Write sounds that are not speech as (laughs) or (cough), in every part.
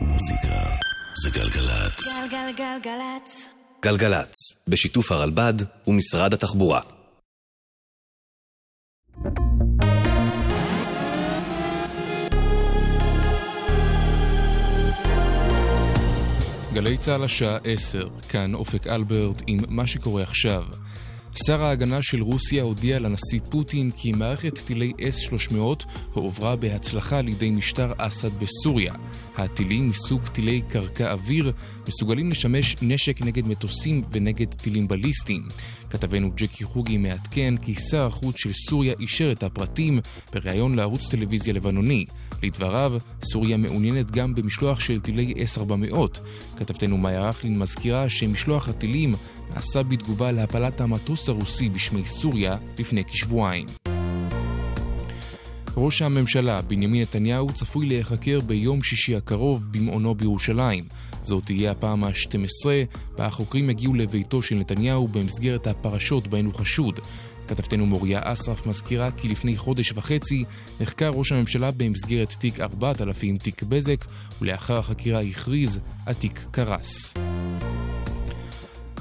מוזיקה זה גלגלצ. גלגלגלגלצ. גלגלצ, בשיתוף הרלב"ד ומשרד התחבורה. גלי צה"ל השעה 10, כאן אופק אלברט עם מה שקורה עכשיו. שר ההגנה של רוסיה הודיע לנשיא פוטין כי מערכת טילי S-300 הועברה בהצלחה לידי משטר אסד בסוריה. הטילים מסוג טילי קרקע אוויר מסוגלים לשמש נשק נגד מטוסים ונגד טילים בליסטיים. כתבנו ג'קי חוגי מעדכן כי שר החוץ של סוריה אישר את הפרטים בריאיון לערוץ טלוויזיה לבנוני. לדבריו, סוריה מעוניינת גם במשלוח של טילי S-400. כתבתנו מאיה רכלין מזכירה שמשלוח הטילים נעשה בתגובה להפלת המטוס הרוסי בשמי סוריה לפני כשבועיים. ראש הממשלה בנימין נתניהו צפוי להיחקר ביום שישי הקרוב במעונו בירושלים. זאת תהיה הפעם ה-12 בה החוקרים יגיעו לביתו של נתניהו במסגרת הפרשות בהן הוא חשוד. כתבתנו מוריה אסרף מזכירה כי לפני חודש וחצי נחקר ראש הממשלה במסגרת תיק 4000 תיק בזק ולאחר החקירה הכריז התיק קרס.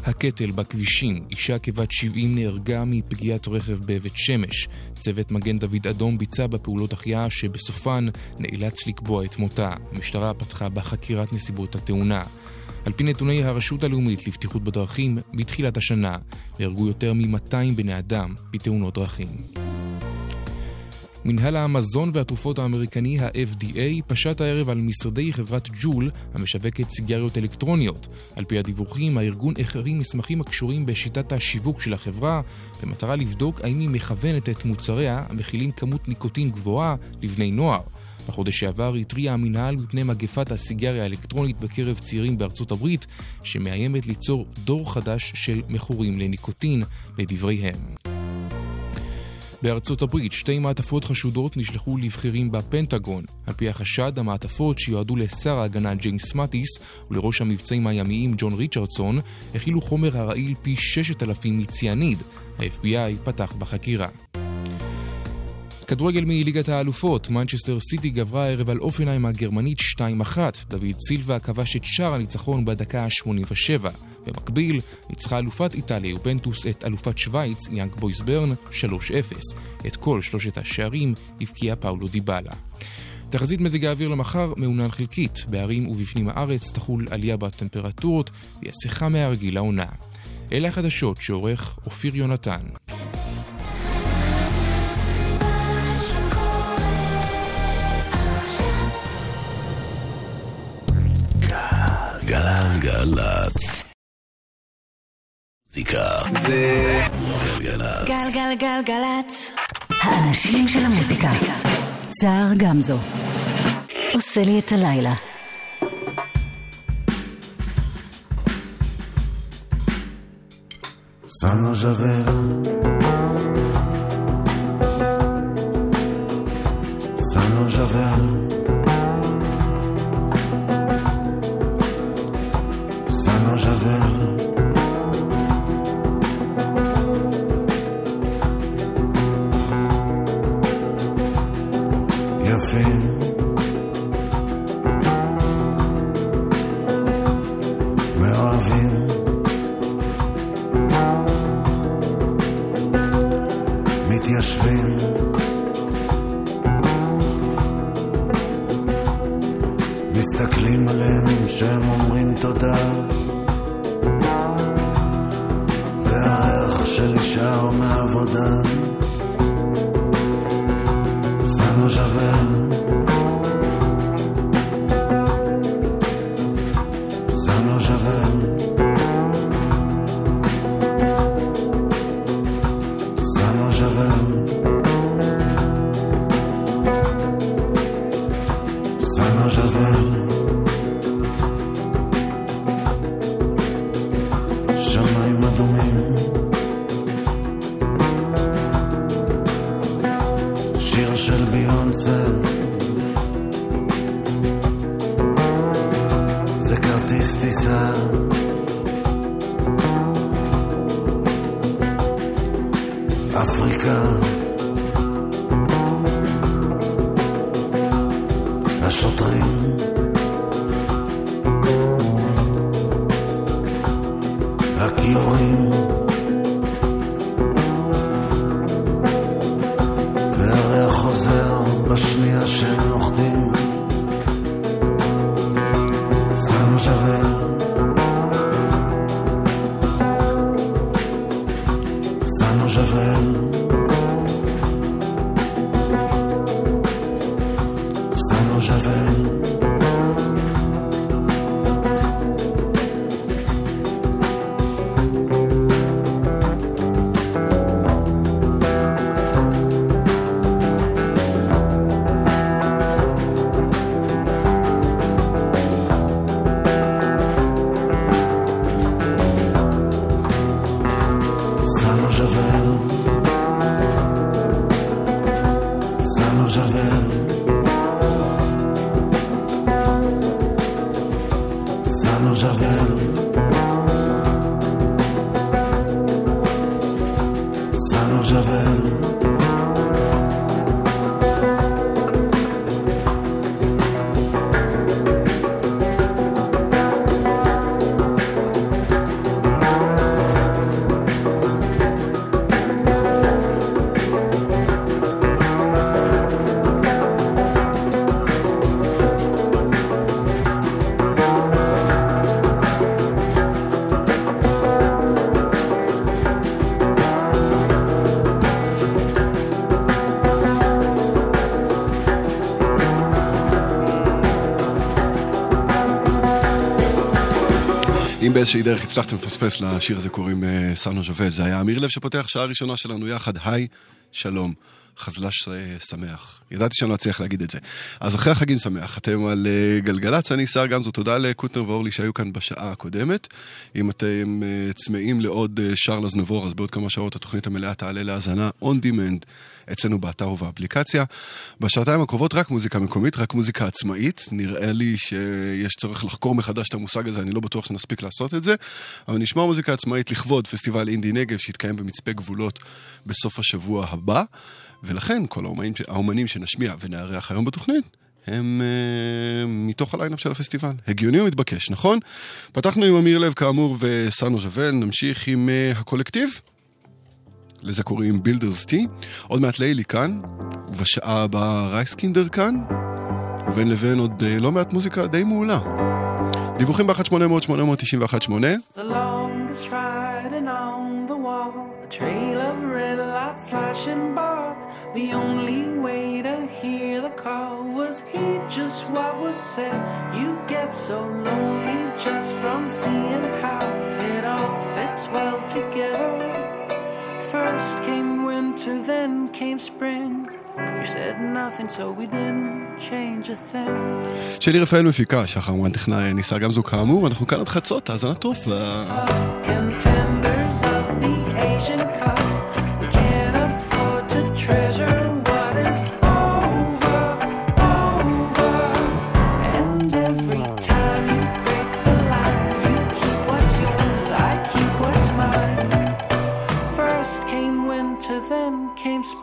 הקטל בכבישים, אישה כבת 70 נהרגה מפגיעת רכב בבית שמש. צוות מגן דוד אדום ביצע בפעולות החייאה שבסופן נאלץ לקבוע את מותה. המשטרה פתחה בחקירת נסיבות התאונה. על פי נתוני הרשות הלאומית לבטיחות בדרכים, מתחילת השנה נהרגו יותר מ-200 בני אדם בתאונות דרכים. מנהל המזון והתרופות האמריקני ה-FDA פשט הערב על משרדי חברת ג'ול המשווקת סיגריות אלקטרוניות. על פי הדיווחים, הארגון החרים מסמכים הקשורים בשיטת השיווק של החברה במטרה לבדוק האם היא מכוונת את מוצריה המכילים כמות ניקוטין גבוהה לבני נוער. בחודש שעבר התריע המינהל מפני מגפת הסיגריה האלקטרונית בקרב צעירים בארצות הברית, שמאיימת ליצור דור חדש של מכורים לניקוטין, לדבריהם. בארצות הברית שתי מעטפות חשודות נשלחו לבכירים בפנטגון. על פי החשד, המעטפות שיועדו לשר ההגנה ג'יימס מטיס ולראש המבצעים הימיים ג'ון ריצ'רדסון הכילו חומר הרעיל פי 6,000 מציאניד. ה-FBI פתח בחקירה. כדורגל מליגת האלופות, מנצ'סטר סיטי גברה הערב על הופנהיים הגרמנית 2-1. דוד סילבה כבש את שער הניצחון בדקה ה-87. במקביל, ניצחה אלופת איטליה יובנטוס את אלופת שווייץ, יאנג בויז ברן, 3-0. את כל שלושת השערים הבקיע פאולו דיבאלה. תחזית מזג האוויר למחר מעונן חלקית. בערים ובפנים הארץ תחול עלייה בטמפרטורות ויעשה חם מהרגיל לעונה. אלה החדשות שעורך אופיר יונתן. גלגלצ. מוזיקה זה גלגלצ. גלגלגלגלצ. האנשים של המוזיקה. סער גמזו. עושה לי את הלילה. Sanno Javel Sanno Javel nothing אם באיזושהי דרך הצלחתם לפספס לשיר הזה קוראים אה, סאנו ז'וול, זה היה אמיר לב שפותח שעה ראשונה שלנו יחד, היי, שלום. חזל"ש אה, שמח. ידעתי שאני לא אצליח להגיד את זה. אז אחרי החגים שמח, אתם על אה, גלגלצ, אני שר גמזו, תודה לקוטנר ואורלי שהיו כאן בשעה הקודמת. אם אתם צמאים לעוד שרלז נבור, אז בעוד כמה שעות התוכנית המלאה תעלה להאזנה on demand אצלנו באתר ובאפליקציה. בשעתיים הקרובות רק מוזיקה מקומית, רק מוזיקה עצמאית. נראה לי שיש צורך לחקור מחדש את המושג הזה, אני לא בטוח שנספיק לעשות את זה. אבל נשמע מוזיקה עצמאית לכבוד פסטיבל אינדי נגב שיתקיים במצפה גבולות בסוף השבוע הבא. ולכן כל האומנים, האומנים שנשמיע ונארח היום בתוכנית הם uh, מתוך ה lineup של הפסטיבל. הגיוני ומתבקש, נכון? פתחנו עם אמיר לב כאמור וסנו ז'וול, נמשיך עם uh, הקולקטיב. לזה קוראים Builders Tea. עוד מעט לילי כאן, ובשעה הבאה רייסקינדר כאן, ובין לבין עוד uh, לא מעט מוזיקה די מעולה. דיווחים ב-1800-891-8. The only way to hear the call was heed just what was said. You get so lonely just from seeing how it all fits well together. First came winter, then came spring. You said nothing, so we didn't change a thing. שלי רפאל מפיקה, שחר מואן טכנאי, ניסה גמזו כאמור, אנחנו כאן עד חצות, האזנה טובה. Contenders of the Asian Cup,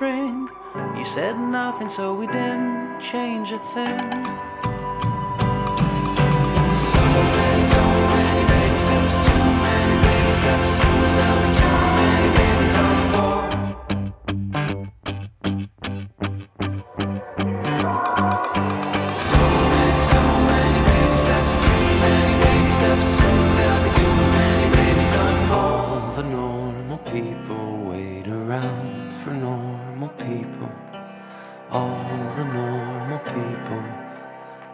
spring. You said nothing, so we didn't change a thing. So many, so many baby steps, too many baby steps. Soon there'll be too many babies on board. So many, so many baby steps, too many baby steps. Soon there'll be too many babies on board. All the normal people wait around. All the normal people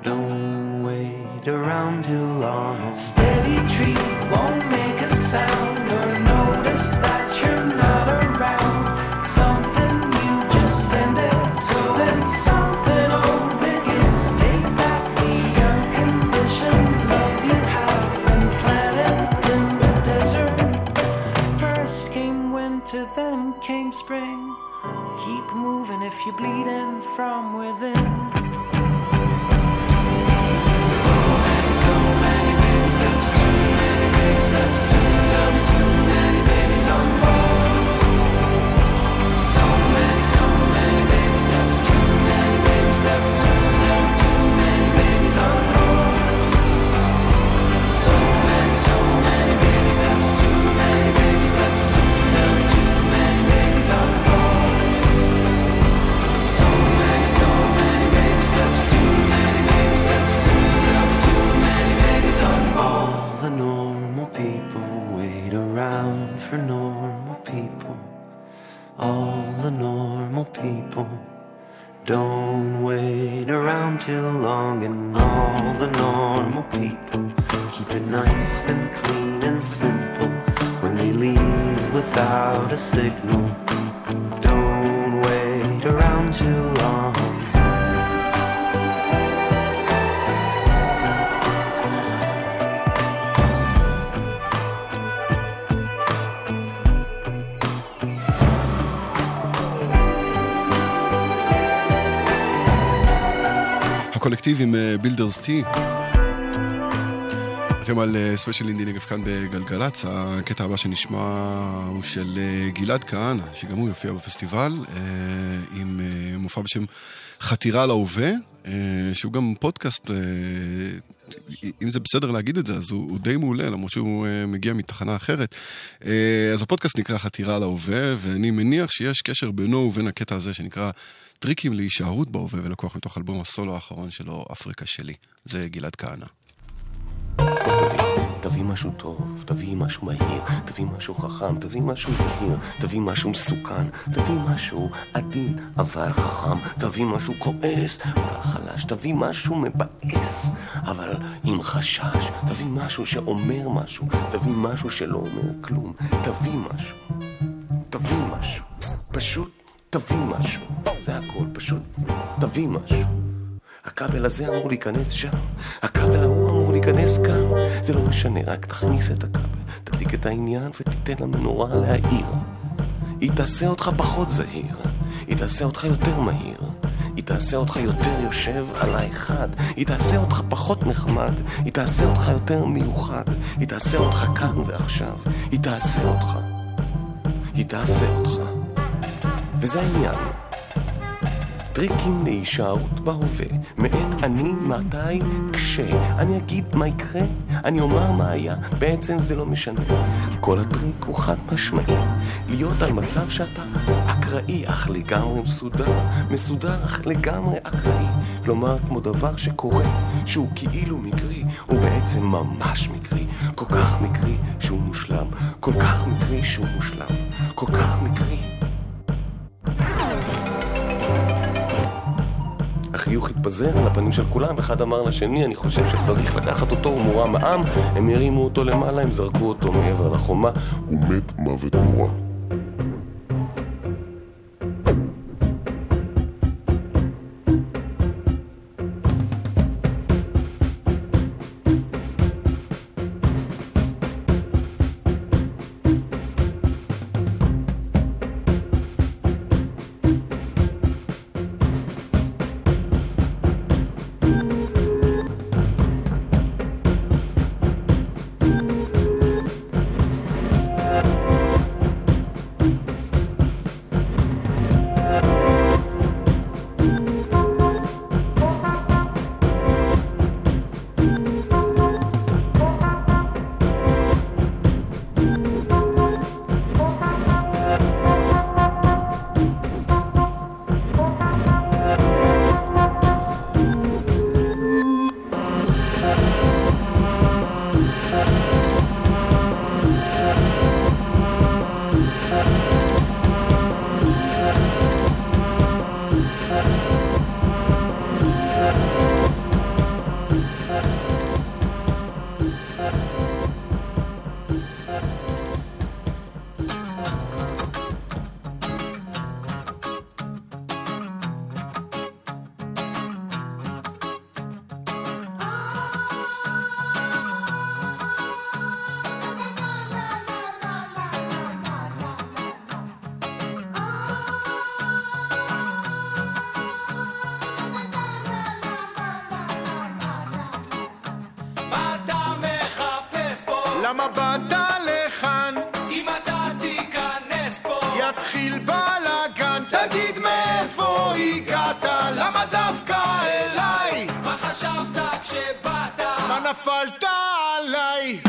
don't wait around too long. Steady tree won't make a sound moving if you're bleeding from within. So many, so many baby steps, too many baby steps. Soon there'll be too many babies on board. So many, so many baby steps, too many baby steps. The normal people wait around for normal people. All the normal people don't wait around too long, and all the normal people keep it nice and clean and simple when they leave without a signal. Don't wait around too הקולקטיב עם Builders Tea. אתם על אה, special אינדי נגב כאן בגלגלצ, הקטע הבא שנשמע הוא של אה, גלעד כהנא, שגם הוא יופיע בפסטיבל, אה, עם אה, מופע בשם חתירה להווה, אה, שהוא גם פודקאסט, אה, אם זה בסדר להגיד את זה, אז הוא, הוא די מעולה, למרות שהוא אה, מגיע מתחנה אחרת. אה, אז הפודקאסט נקרא חתירה להווה, ואני מניח שיש קשר בינו ובין הקטע הזה שנקרא טריקים להישארות בהווה, ולקוח מתוך אלבום הסולו האחרון שלו, אפריקה שלי. זה גלעד כהנא. תביא משהו טוב, תביא משהו מהיר, תביא משהו חכם, תביא משהו זהיר, תביא משהו מסוכן, תביא משהו עדין אבל חכם, תביא משהו כועס אבל חלש, תביא משהו מבאס אבל עם חשש, תביא משהו שאומר משהו, תביא משהו שלא אומר כלום, תביא משהו, תביא משהו, פשוט תביא משהו, זה הכל, פשוט תביא משהו. הכבל הזה אמור להיכנס שם, הכבל ההוא אמור להיכנס כאן. זה לא משנה, רק תכניס את הכבל, תדליק את העניין ותיתן למנורה להאיר. היא תעשה אותך פחות זהיר, היא תעשה אותך יותר מהיר. היא תעשה אותך יותר יושב על האחד, היא תעשה אותך פחות נחמד, היא תעשה אותך יותר מיוחד, היא תעשה אותך כאן ועכשיו, היא תעשה אותך. היא תעשה אותך. וזה העניין. טריקים להישארות בהווה, מעת אני, מתי, כשה. אני אגיד מה יקרה, אני אומר מה היה, בעצם זה לא משנה. כל הטריק הוא חד משמעי, להיות על מצב שאתה אקראי, אך לגמרי מסודר, מסודר אך לגמרי אקראי. כלומר, כמו דבר שקורה, שהוא כאילו מקרי, הוא בעצם ממש מקרי. כל כך מקרי שהוא מושלם, כל כך מקרי שהוא מושלם, כל כך מקרי. החיוך התפזר על הפנים של כולם, אחד אמר לשני, אני חושב שצריך לקחת אותו, הוא מורם מעם, הם הרימו אותו למעלה, הם זרקו אותו מעבר לחומה, הוא מת מוות נורא. למה באת לכאן? אם אתה תיכנס פה יתחיל בלאגן, תגיד מאיפה הגעת? למה דווקא אליי? מה חשבת כשבאת? מה נפלת עליי?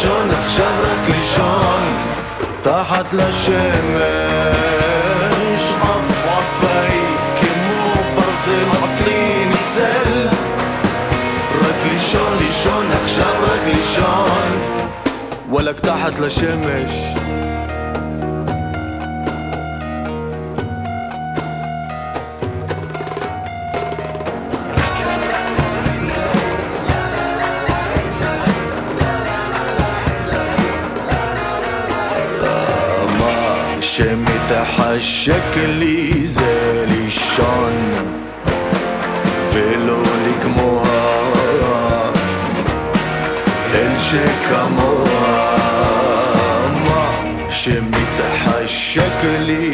לישון, עכשיו רק לישון, תחת לשמש. עף עפי כמו ברזל עטלין ניצל. רק לישון, לישון, עכשיו רק לישון, וואלכ, תחת לשמש. החשק לי זה לישון ולא לגמור. אל שכמוה מה שמתחשק לי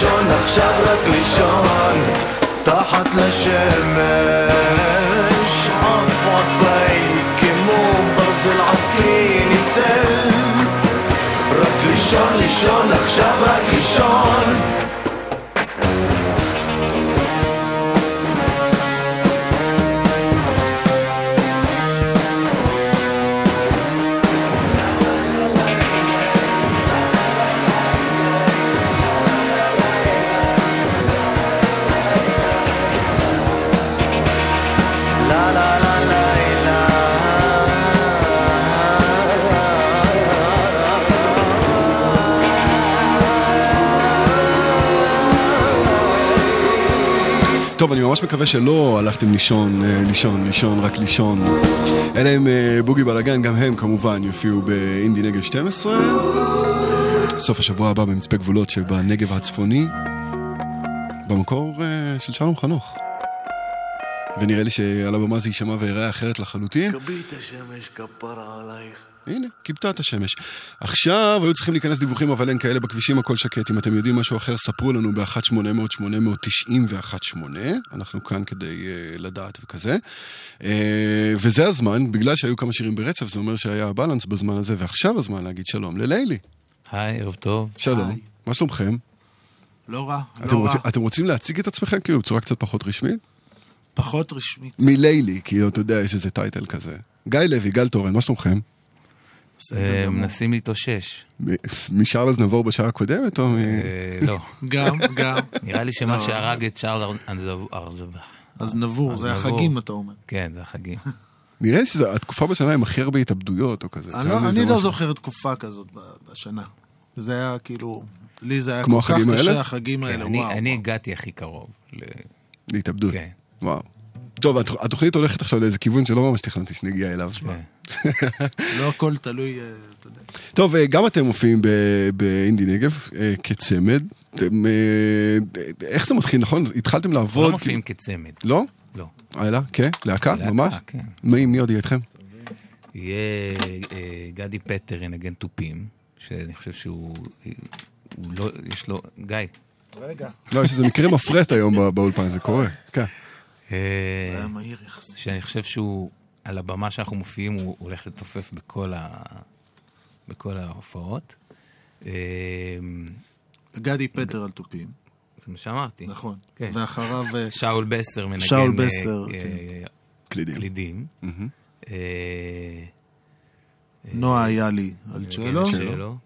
לישון, עכשיו רק לישון תחת לשמש. עפרפי כמו ברזל עטלי ניצל. רק לישון, לישון, עכשיו רק לישון טוב, אני ממש מקווה שלא הלכתם לישון, אה, לישון, לישון, רק לישון. אלה הם אה, בוגי בלאגן, גם הם כמובן יופיעו באינדי נגב 12. סוף השבוע הבא במצפה גבולות שבנגב הצפוני, במקור אה, של שלום חנוך. ונראה לי שעל הבמה זה יישמע ויראה אחרת לחלוטין. כבית השמש כפרה עלייך הנה, כיבתה את השמש. עכשיו היו צריכים להיכנס דיווחים, אבל אין כאלה בכבישים, הכל שקט. אם אתם יודעים משהו אחר, ספרו לנו ב-1-800-890-118. אנחנו כאן כדי uh, לדעת וכזה. Uh, וזה הזמן, בגלל שהיו כמה שירים ברצף, זה אומר שהיה בלנס בזמן הזה, ועכשיו הזמן להגיד שלום ללילי. היי, ערב טוב. שלום, מה שלומכם? לא רע, אתם, לא רע. רוצים, אתם רוצים להציג את עצמכם כאילו בצורה קצת פחות רשמית? פחות רשמית. מלילי, כאילו, אתה יודע, יש איזה טייטל כזה. גיא לוי, גל תורן, מה שלומכם? אה, מנסים להתאושש. מ- משארל אזנבור בשעה הקודמת, או מ... אה, לא. גם, גם. נראה לי שמה לא. שהרג את שארל ארזבה. אז נבור, זה החגים, אתה אומר. כן, זה החגים. (laughs) נראה לי שזו התקופה בשנה עם הכי הרבה התאבדויות או כזה. אני לא- לא. זוכר תקופה כזאת בשנה. זה היה כאילו, לי זה היה כמו כל כך? קשה, החגים כן, האלה, אני- וואו. אני הגעתי הכי קרוב. ל- להתאבדות. כן. וואו. טוב, הת- התוכנית הולכת עכשיו לאיזה כיוון שלא ממש תכננתי שנגיע אליו. כן. לא הכל תלוי, אה, אתה יודע. טוב, אה, גם אתם מופיעים ב- באינדי נגב אה, כצמד. אתם, איך זה מתחיל, נכון? התחלתם לעבוד? לא מופיעים כצמד. לא? לא. אה, אלא? כן? להקה? להקה, ממש? כן. מי מי עוד יהיה איתכם? יהיה גדי פטר ינגן תופים, שאני חושב שהוא... הוא לא... יש לו... גיא. רגע. לא, יש איזה מקרה מפרט היום בא- באולפן, זה קורה. כן. אה, זה היה מהיר יחסית. שאני חושב שהוא, על הבמה שאנחנו מופיעים, הוא הולך לתופף בכל, ה... בכל ההופעות. אה, גדי פטר על תופים. זה מה שאמרתי. נכון. כן. ואחריו... אה, שאול בסר מנגן שאול בסר, אה, כן. קלידים. קלידים. אה, נועה איילי על צ'לו.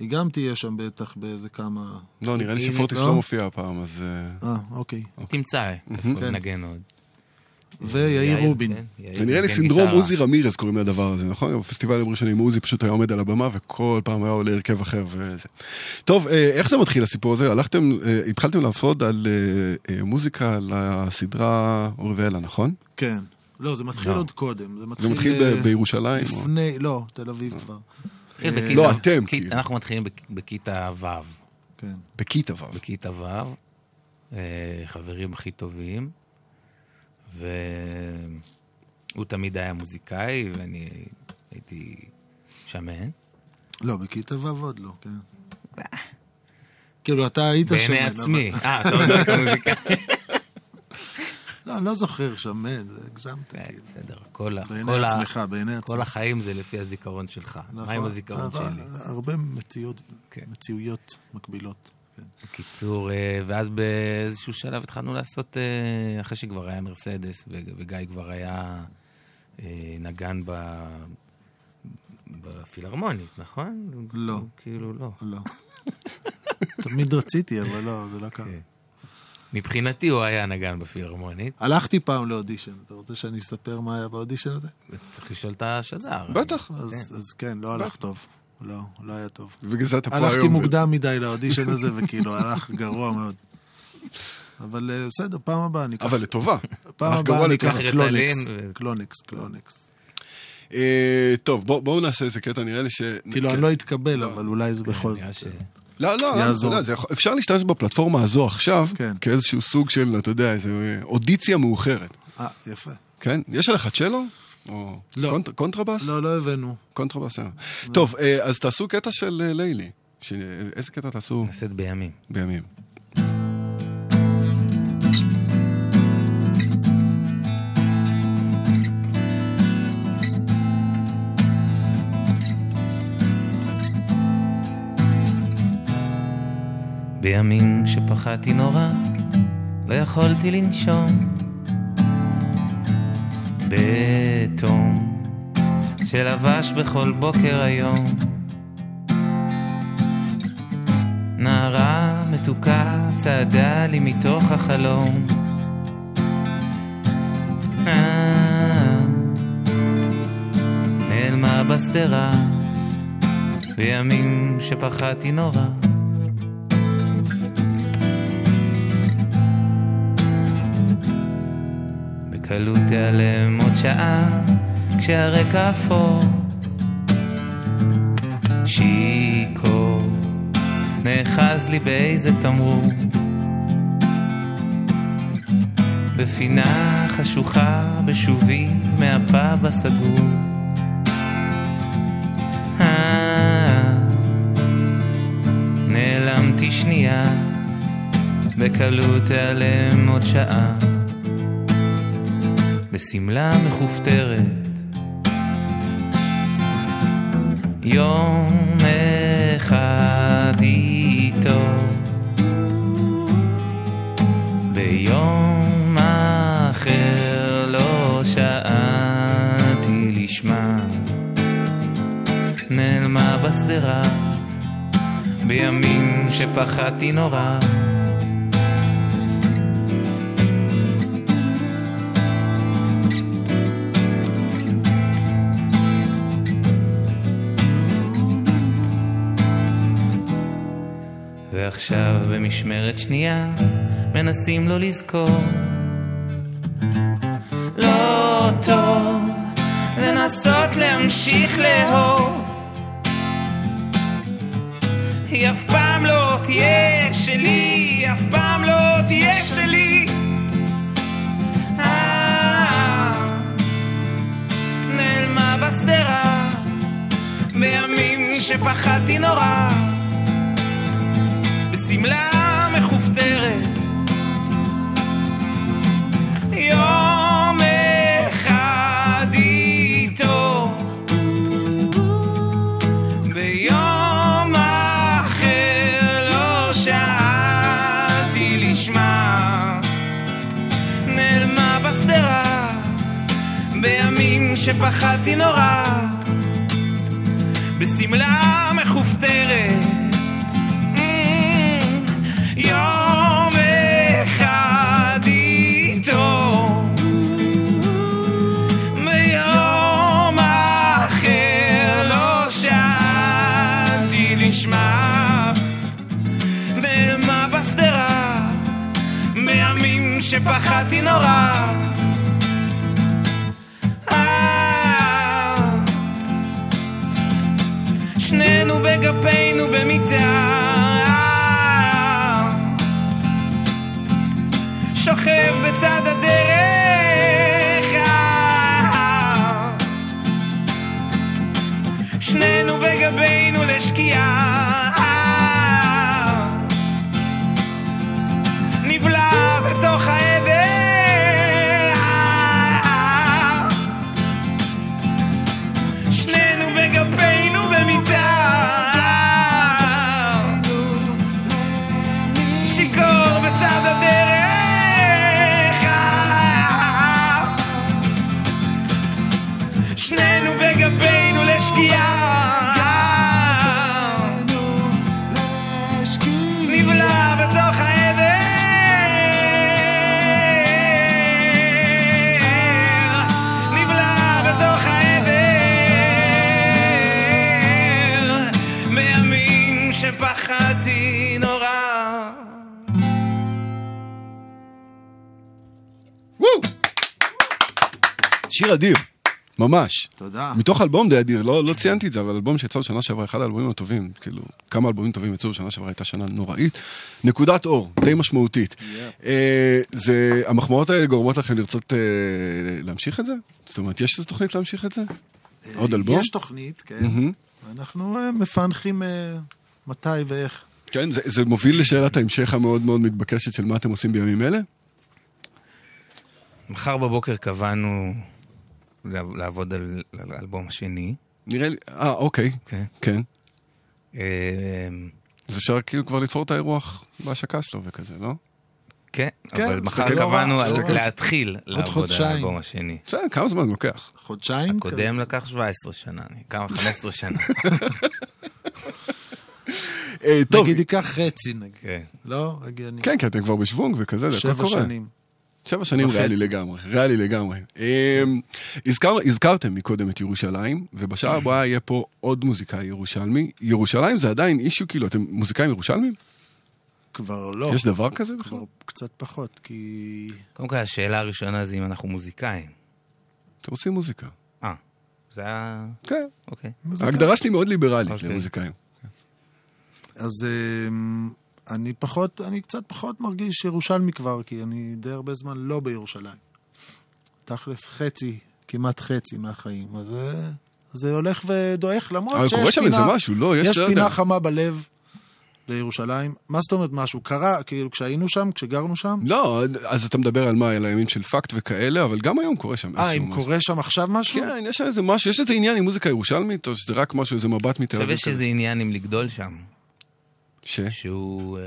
היא גם תהיה שם בטח באיזה כמה... לא, נראה לי שפורטיס לא? לא מופיע הפעם, אז... אה, אה, אוקיי. תמצא איפה כן. נגן עוד. ויאיר רובין. כן, זה נראה לי סינדרום. עוזי רמירז קוראים לדבר הזה, נכון? בפסטיבלים ראשונים עוזי פשוט היה עומד על הבמה וכל פעם היה עולה הרכב אחר וזה. טוב, אה, איך זה מתחיל הסיפור הזה? הלכתם, אה, התחלתם לעבוד על אה, אה, מוזיקה לסדרה אורי ואלה, נכון? כן. לא, זה מתחיל לא. עוד קודם. זה זה מתחיל... אה, בירושלים? לפני, לא, תל אביב כבר. מתחיל אה, בכיתה- לא, אתם, כאילו. אנחנו מתחילים בכ- בכיתה ו'. כן. בכיתה ו'. בכיתה ו', אה, חברים הכי טובים, והוא תמיד היה מוזיקאי, ואני הייתי שמן. לא, בכיתה ו' עוד לא, כן. כאילו, אתה היית שמן. בעיני עצמי. אה, אתה עוד לא היית מוזיקאי. לא, אני לא זוכר שמן, זה הגזמת. כן, כאילו. בסדר, כל ה- בעיני עצמך, כל עצמך. החיים זה לפי הזיכרון שלך. מה עם נכון. הזיכרון שלי? הרבה מציאות, כן. מציאויות מקבילות. כן. בקיצור, אה, ואז באיזשהו שלב התחלנו לעשות, אה, אחרי שכבר היה מרסדס וגיא כבר היה אה, נגן ב... בפילהרמונית, נכון? לא. כאילו לא. לא. (laughs) תמיד רציתי, אבל לא, זה לא קרה. כן. מבחינתי הוא היה נגן בפילהרמונית. הלכתי פעם לאודישן, אתה רוצה שאני אספר מה היה באודישן הזה? צריך לשאול את השדר. בטח. אז אז כן, לא הלך טוב. לא, לא היה טוב. בגלל זה אתה פה היום. הלכתי מוקדם מדי לאודישן הזה, וכאילו הלך גרוע מאוד. אבל אה, בסדר, פעם הבאה אני אקח... אבל לטובה. פעם הבאה אני. אקח קלוניקס. קלוניקס, קלוניקס. אה, טוב, בוא- בואו נעשה איזה קטע, נראה לי ש... כאילו, אני לא אתקבל, אבל אולי זה בכל נראה זאת. לא, לא, אתה יעזור. יודע, זה יכול- אפשר להשתמש בפלטפורמה הזו עכשיו, כן. כאיזשהו סוג של, אתה יודע, איזה אודיציה מאוחרת. אה, יפה. כן? יש עליך צ'לו? או לא. קונט- קונטרבאס? לא, לא הבאנו. קונטרבאס, אה. טוב, אה, אז תעשו קטע של אה, לילי. ש... איזה קטע תעשו? נעשה את בימים. בימים. בימים שפחדתי נורא, לא יכולתי לנשום. בתום שלבש בכל בוקר היום. נערה מתוקה צעדה לי מתוך החלום. אה, נעלמה בימים. בקלות תיעלם עוד שעה כשהרקע אפור. שיכור נאחז לי באיזה תמרור. בפינה חשוכה בשובי מהפאב הסגור. אה, נעלמתי שנייה, בקלות תיעלם עוד שעה. בשמלה מכופתרת. יום אחד איתו, ביום אחר לא שאלתי לשמה, נעלמה בשדרה, בימים שפחדתי נורא. ועכשיו במשמרת שנייה מנסים לא לזכור. לא טוב לנסות להמשיך לאהוב. היא אף פעם לא תהיה שלי, היא אף פעם לא תהיה שלי. אה, נעלמה בשדרה בימים שפחדתי נורא. בשמלה מכופתרת. יום אחד איתו, ביום אחר לא שאלתי לשמה, נעלמה בשדרה, בימים שפחדתי נורא, בשמלה מכופתרת. שפחדתי נורא. אה, שנינו בגפינו במיטה שוכב בצד הדרך. אה, שנינו בגבינו לשקיעה שיר אדיר, ממש. תודה. מתוך אלבום די אדיר, לא, לא ציינתי את זה, אבל אלבום שיצא בשנה שעברה, אחד האלבומים הטובים, כאילו, כמה אלבומים טובים יצאו בשנה שעברה, הייתה שנה נוראית. נקודת אור, די משמעותית. אה, זה, המחמאות האלה גורמות לכם לרצות אה, להמשיך את זה? זאת אומרת, יש איזו תוכנית להמשיך את זה? עוד אלבום? יש תוכנית, כן. מהמם. אנחנו אה, מפענחים אה, מתי ואיך. כן, זה, זה מוביל לשאלת ההמשך המאוד מאוד מתבקשת של מה אתם עושים בימים אלה? מחר בבוקר קבענו לעבוד על על האלבום השני. נראה לי, אה, אוקיי. כן. כן. אה, אז אפשר כאילו כבר לתפור את האירוח בהשקה שלו וכזה, לא? כן, כן, אבל מחר קבענו לא. להתחיל לעבוד על. האלבום השני. בסדר, כמה זמן לוקח? חודשיים? הקודם לקח 17 שנה, אני- כמה? (laughs) 15 שנה. אה, טוב. נגיד ייקח חצי, נגיד. כן. לא? הגיוני. כן, כי אתם כבר בשוונג וכזה, זה הכל שבע קורה. שנים. שבע שנים. ריאלי לגמרי, ריאלי לגמרי. אמ, הזכר, הזכרתם מקודם את ירושלים, ובשעה הבאה יהיה פה עוד מוזיקאי ירושלמי. ירושלים זה עדיין אישיו, כאילו, אתם מוזיקאים ירושלמים? כבר לא. יש דבר כזה בכלל? כבר קצת פחות, כי... קודם כל, השאלה הראשונה זה אם אנחנו מוזיקאים. אתם עושים מוזיקה. אה, זה היה... כן. אוקיי. ההגדרה שלי מאוד ליברלית אוקיי. למוזיקאים. אז אמ, אני פחות, אני קצת פחות מרגיש ירושלמי כבר, כי אני די הרבה זמן לא בירושלים. תכלס חצי, כמעט חצי מהחיים. אז זה, זה הולך ודועך, למרות אבל שיש קורה שם פינה... איזה משהו, לא, יש, יש לא פינה. חמה בלב לירושלים. מה זאת אומרת משהו? קרה, כאילו, כשהיינו שם, כשגרנו שם? לא, אז אתה מדבר על מה, על הימים של פאקט וכאלה, אבל גם היום קורה שם אה, איזשהו אם משהו. קורה שם עכשיו משהו? כן, יש איזה משהו, יש איזה עניין עם מוזיקה ירושלמית, או שזה רק משהו, איזה מבט מתל עכשיו אביב יש איזה עניין עם לגדול שם. ש? שהוא... אה,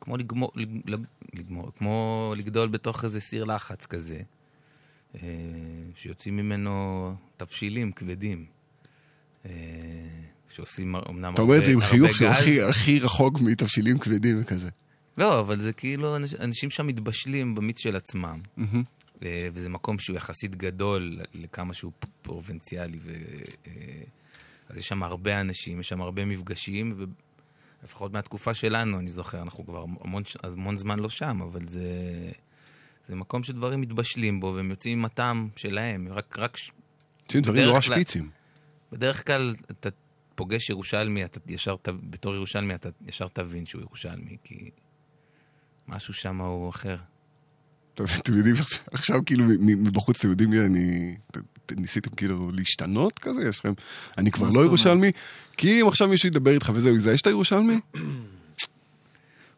כמו לגמור, לג- לגמור, כמו לגדול בתוך איזה סיר לחץ כזה, אה, שיוצאים ממנו תבשילים כבדים. אה, שעושים אמנם אתה אומר את זה עם חיוך שהוא. הכי- הכי רחוק מתבשילים כבדים וכזה. לא, אבל זה כאילו, אנש- אנשים שם מתבשלים במיץ של עצמם. אה, וזה מקום שהוא יחסית גדול לכמה שהוא פרובינציאלי. ו... אז יש שם הרבה אנשים, יש שם הרבה מפגשים, ולפחות מהתקופה שלנו, אני זוכר, אנחנו כבר המון, המון זמן לא שם, אבל זה, זה מקום שדברים מתבשלים בו, והם יוצאים עם הטעם שלהם, רק... רק דברים נורא כלל- שפיצים. בדרך כלל אתה פוגש ירושלמי, אתה ישר, בתור ירושלמי, אתה ישר תבין שהוא ירושלמי, כי משהו שם הוא אחר. אתם יודעים, עכשיו- כאילו מבחוץ אתם יודעים מי אני... ניסיתם כאילו להשתנות כזה? יש לכם... אני כבר לא? ירושלמי? כי אם עכשיו מישהו ידבר איתך וזהו, יזהה שאתה ירושלמי?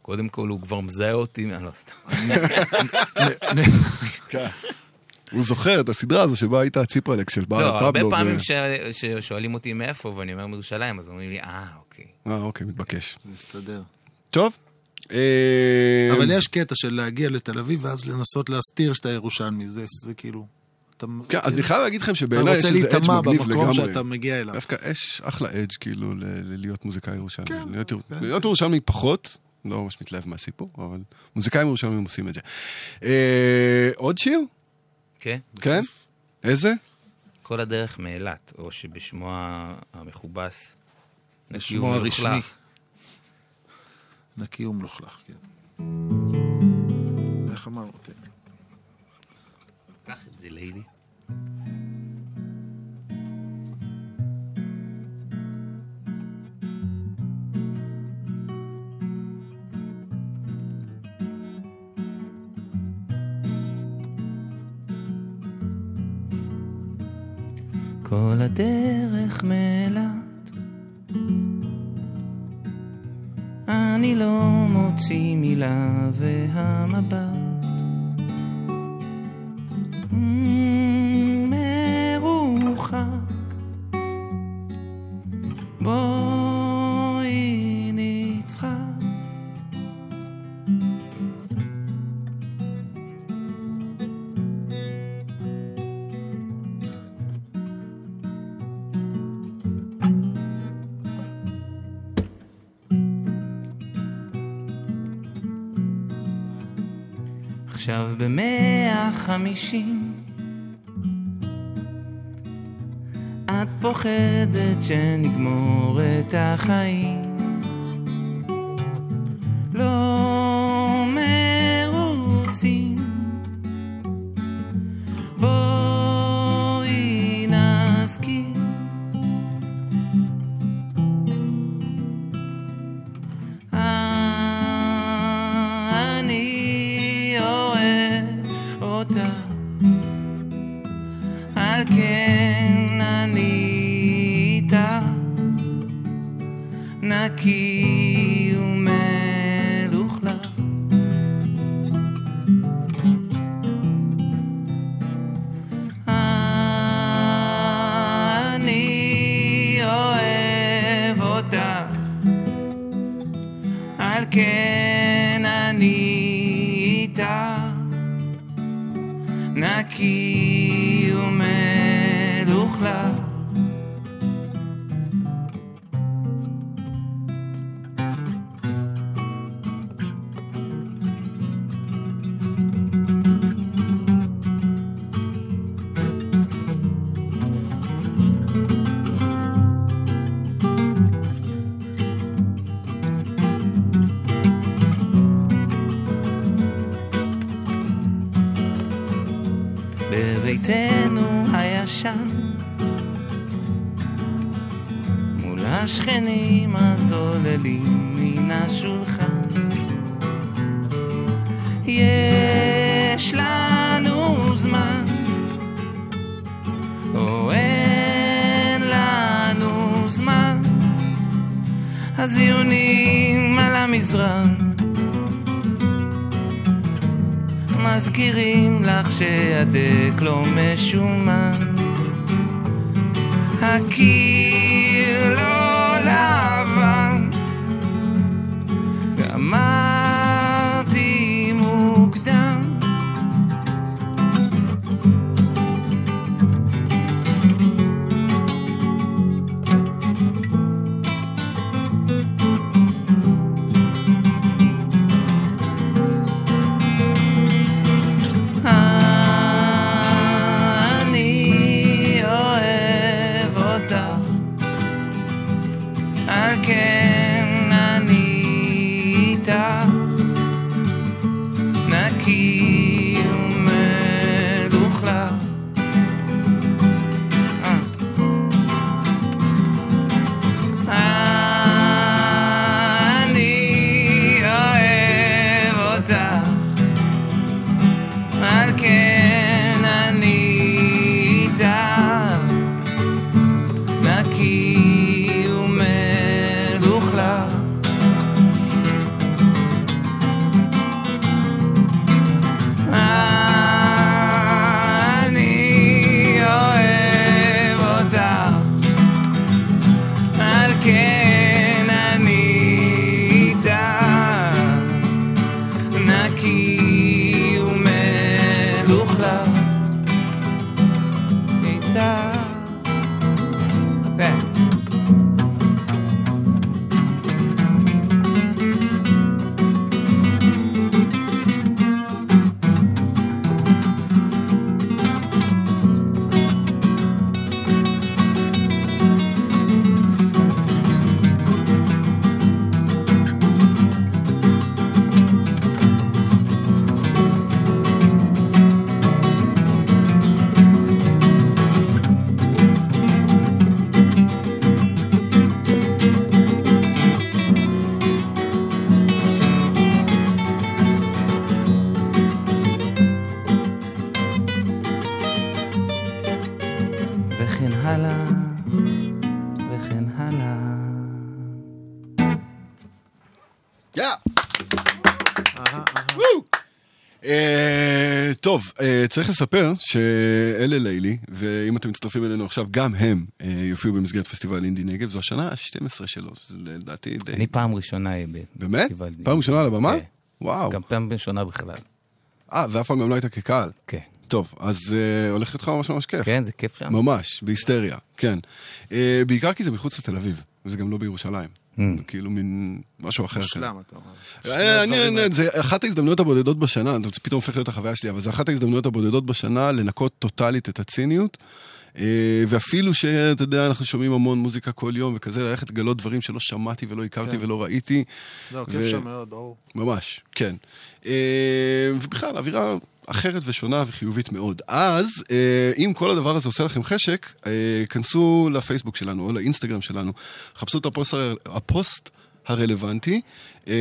קודם כל, הוא כבר מזהה אותי, אני לא סתם. כן. הוא זוכר את הסדרה הזו שבה היית הציפרלקס של בעל לא, הרבה פבלו. פעמים ששואלים אותי מאיפה, ואני אומר מירושלים, אז אומרים לי, אה, אוקיי. אה, אוקיי, מתבקש. מסתדר. טוב. אה, אבל יש קטע של להגיע לתל אביב ואז לנסות להסתיר שאתה ירושלמי, זה, זה כאילו... אתה, כן, אז אני חייב להגיד לכם שבעיניי אתה יש רוצה איזה אדג' להיטמע מגניב במקום לגמרי. שאתה מגיע אליו. דווקא יש אחלה אדג' כאילו ל- ל- להיות מוזיקאי ירושלמי. כן, להיות כן. להיות ירושלמי פחות, לא ממש מתלהב מהסיפור, אבל מוזיקאים ירושלמים עושים את זה. אה, עוד שיר? כן? כן? איזה? כל הדרך מאילת, או שבשמו המכובס, בשמו. הרשמי. נקי ומלוכלך, כן. איך אמרנו? כן. זה, ליידי. כל הדרך מאילת אני לא מוציא מילה והמבט חמישים. את פוחדת שנגמור את החיים צריך לספר שאלה לילי, ואם אתם מצטרפים אלינו עכשיו, גם הם אה, יופיעו במסגרת פסטיבל אינדי נגב, זו השנה ה-12 שלו, זה לדעתי די... אני פעם ראשונה אהיה באמת? בפסטיבל. פעם ראשונה על הבמה? כן. וואו. גם פעם ראשונה בכלל. אה, ואף פעם גם לא היית כקהל? כן. טוב, אז אה, הולך איתך ממש ממש כיף. כן, זה כיף שם. ממש, בהיסטריה, כן. אה, בעיקר כי זה מחוץ לתל אביב, וזה גם לא בירושלים. Mm. זה כאילו מין משהו אחר. מושלם, כזה. אתה אומר. אה, שני אני- אני- זה אחת ההזדמנויות הבודדות בשנה, זה פתאום הופך להיות החוויה שלי, אבל זה אחת ההזדמנויות הבודדות בשנה לנקות טוטאלית את הציניות. אה, ואפילו שאתה יודע, אנחנו שומעים המון מוזיקה כל יום וכזה, ללכת לגלות דברים שלא שמעתי ולא הכרתי כן. ולא ראיתי. לא, כיף ו- שם מאוד, ברור. ממש, כן. אה, ובכלל, אווירה אחרת ושונה וחיובית מאוד. אז, אה, אם כל הדבר הזה עושה לכם חשק, אה, כנסו לפייסבוק שלנו או לאינסטגרם שלנו, חפשו את הפוסט, הפוסט הרלוונטי, אה,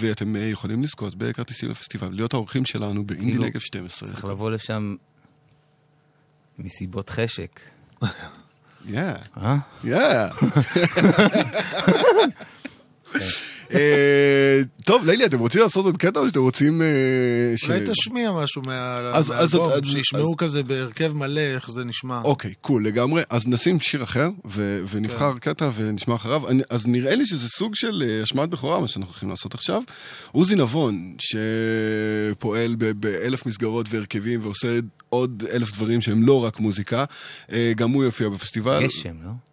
ואתם יכולים לזכות בכרטיסים לפסטיבל, להיות האורחים שלנו באינדי כאילו, נגב 12. צריך לבוא לשם מסיבות חשק. (laughs) כן. אה? Yeah. (laughs) (laughs) אה, טוב, לילי, אתם רוצים לעשות עוד קטע או שאתם רוצים... אה, אולי תשמיע משהו מהאלבום, שישמעו כזה בהרכב מלא, איך זה נשמע. אוקיי, קול, לגמרי. אז נשים שיר אחר, ו- ונבחר קטע ונשמע אחריו. אז נראה לי שזה סוג של אה, השמעת בכורה, מה שאנחנו הולכים לעשות עכשיו. עוזי נבון, שפועל ב- באלף מסגרות והרכבים ועושה עוד אלף דברים שהם לא רק מוזיקה, גם הוא יופיע בפסטיבל. גשם, לא?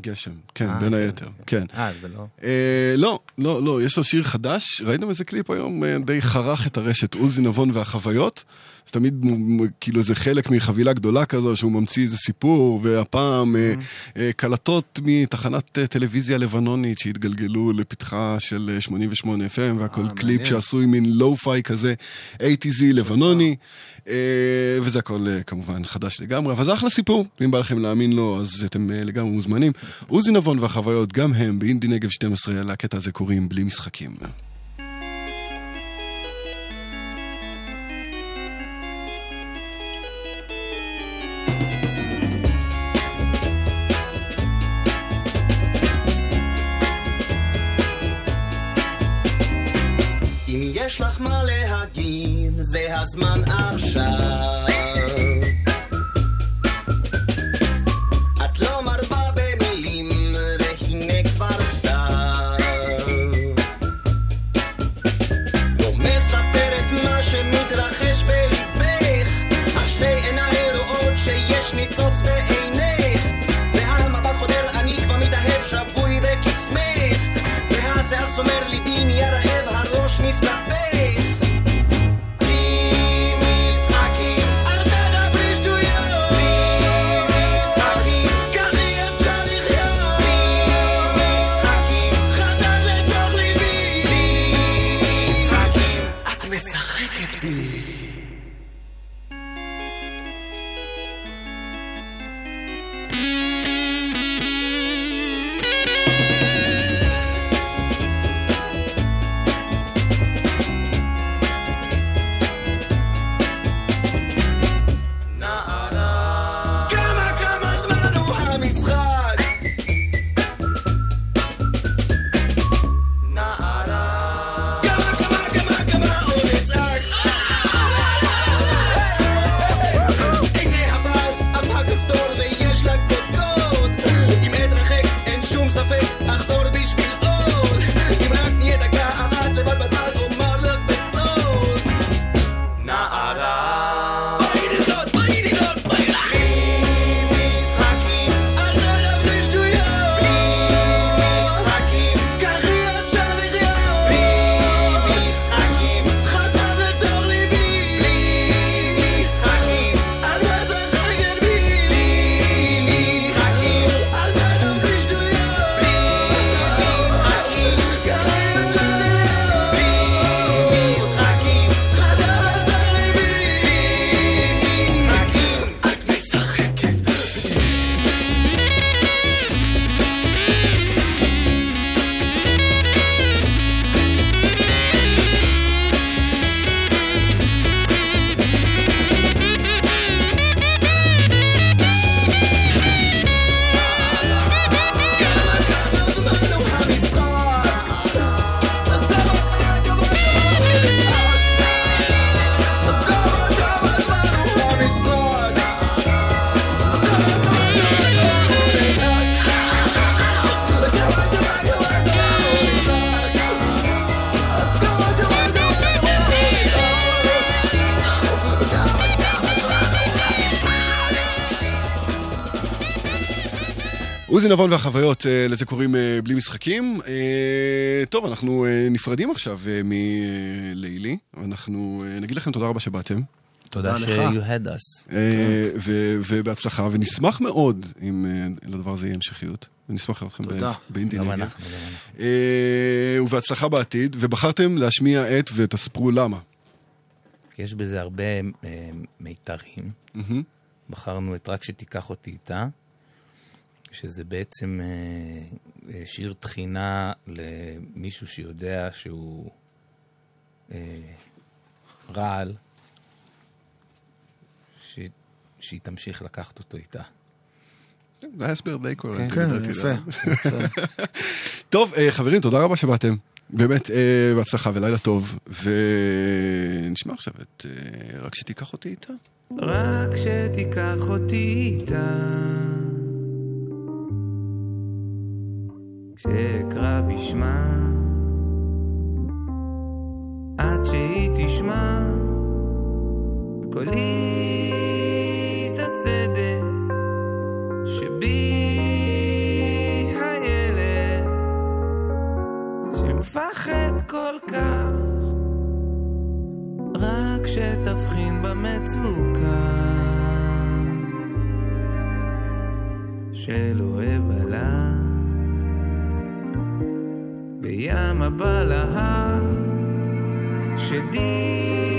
גשם, כן, אה, בין היתר, כן. אה, זה לא... אה, לא, לא, לא, יש לו שיר חדש, ראיתם איזה קליפ היום? אה, די חרך את הרשת, עוזי נבון והחוויות. זה תמיד כאילו זה חלק מחבילה גדולה כזו, שהוא ממציא איזה סיפור, והפעם אה, אה, קלטות מתחנת אה, טלוויזיה לבנונית שהתגלגלו לפתחה של אה, 88 FM, והכל קליפ שעשוי מין lo-fi כזה, ATZ לבנוני. וזה הכל כמובן חדש לגמרי, אבל זה אחלה סיפור, אם בא לכם להאמין לו, אז אתם לגמרי מוזמנים. (laughs) עוזי נבון והחוויות, גם הם באינדי נגב 12, לקטע הזה קוראים בלי משחקים. יש לך מה להגיד, זה הזמן עכשיו. את לא מרבה במילים, והנה כבר סתיו. לא מספרת מה שמתרחש בליבך, אך שתי עיניי רואות שיש ניצוץ בעינך. ועל מבט חודר אני כבר מתאהב שבוי בקסמך. והשיער סומר ליבי עוזי נבון והחוויות, אה, לזה קוראים אה, בלי משחקים. אה, טוב, אנחנו נפרדים עכשיו מלילי, אנחנו נגיד לכם תודה רבה שבאתם. תודה ש- you had us. ובהצלחה, ונשמח מאוד אם לדבר הזה יהיה המשכיות. ונשמח לראות אתכם תודה. ב- באינדי גם. אנחנו, גם אנחנו. ובהצלחה בעתיד, ובחרתם להשמיע את ותספרו למה. יש בזה הרבה מיתרים. בחרנו את רק שתיקח אותי איתה, שזה בעצם אה, אה, שיר תחינה למישהו שיודע שהוא אה, רעל, ש... שהיא תמשיך לקחת אותו איתה. זה היה הסבר די קוהרנטי. כן. יפה, יפה. (laughs) טוב, אה, חברים, תודה רבה שבאתם. באמת, אה, בהצלחה ולילה טוב. ונשמע עכשיו את אה, רק שתיקח אותי איתה. רק שתיקח אותי איתה כשאקרא בשמה. עד שהיא תשמע בקולי את הסדר שבי הילד כל כך רק שתבחין במצוקה. של אוהב עלה בים הבלהה שדים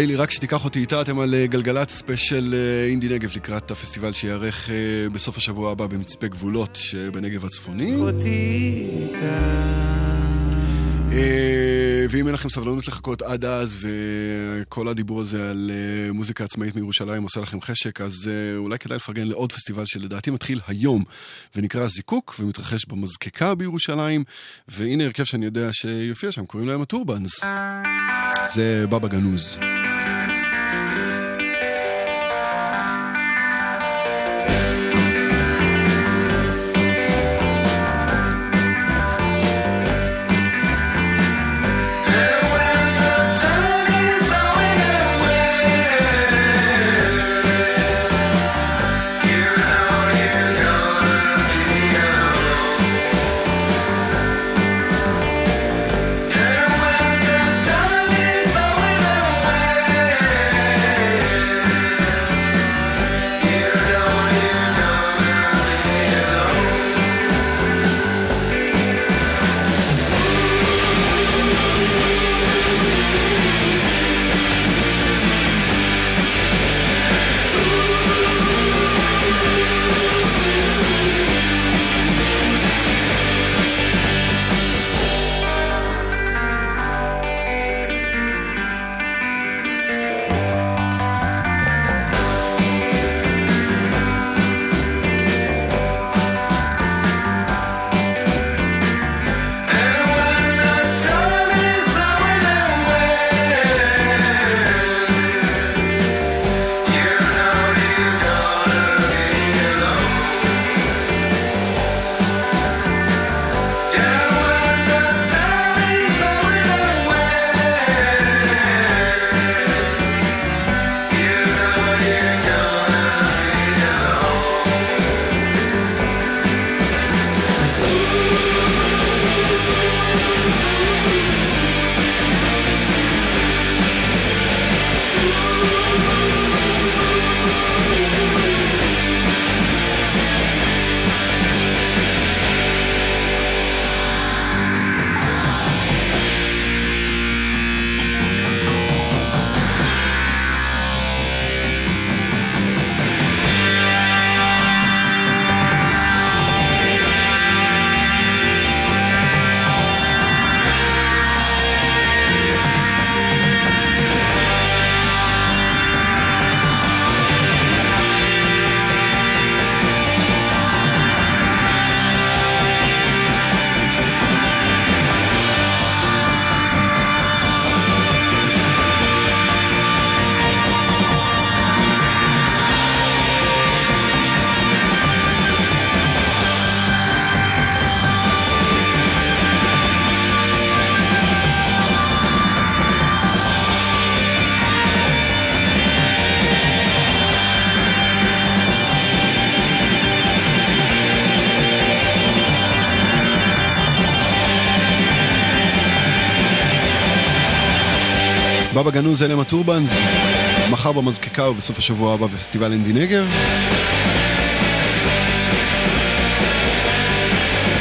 לילי, רק שתיקח אותי איתה, אתם על אה, גלגלצ ספיישל אה, אינדי נגב לקראת הפסטיבל שייערך אה, בסוף השבוע הבא במצפה גבולות שבנגב הצפוני. ואם אין לכם סבלנות לחכות עד אז, וכל הדיבור הזה על מוזיקה עצמאית מירושלים עושה לכם חשק, אז אולי כדאי לפרגן לעוד פסטיבל שלדעתי מתחיל היום, ונקרא זיקוק, ומתרחש במזקקה בירושלים, והנה הרכב שאני יודע שיופיע שם, קוראים להם הטורבנס. זה בבא גנוז. בבא גנוז אלה הטורבנס, מחר במזקקה ובסוף השבוע הבא בפסטיבל אינדי נגב.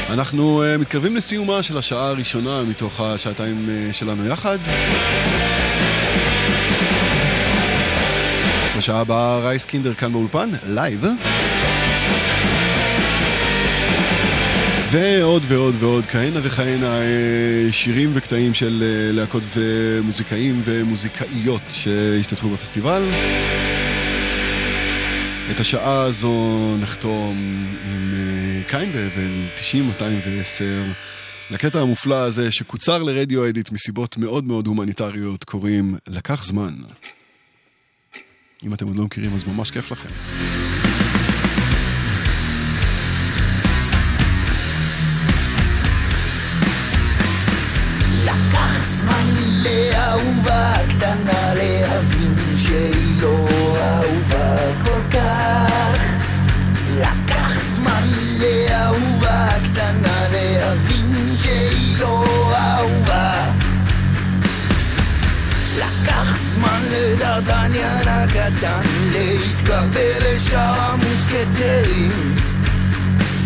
אנחנו אה, מתקרבים לסיומה של השעה הראשונה מתוך השעתיים אה, שלנו יחד. בשעה הבאה רייסקינדר כאן באולפן, לייב. ועוד ועוד ועוד כהנה וכהנה אה, שירים וקטעים של אה, להקות ומוזיקאים ומוזיקאיות שהשתתפו בפסטיבל. את השעה הזו נחתום עם אה, קין והבל 90-210 לקטע המופלא הזה שקוצר לרדיו אדיט מסיבות מאוד מאוד הומניטריות קוראים לקח זמן. אם אתם עוד לא מכירים אז ממש כיף לכם. לקח זמן לאהובה קטנה להבין שהיא לא אהובה כל כך. לקח זמן לאהובה קטנה להבין שהיא לא אהובה. לקח זמן לדרדניאן הקטן להתקבל לשאר המוסקטרים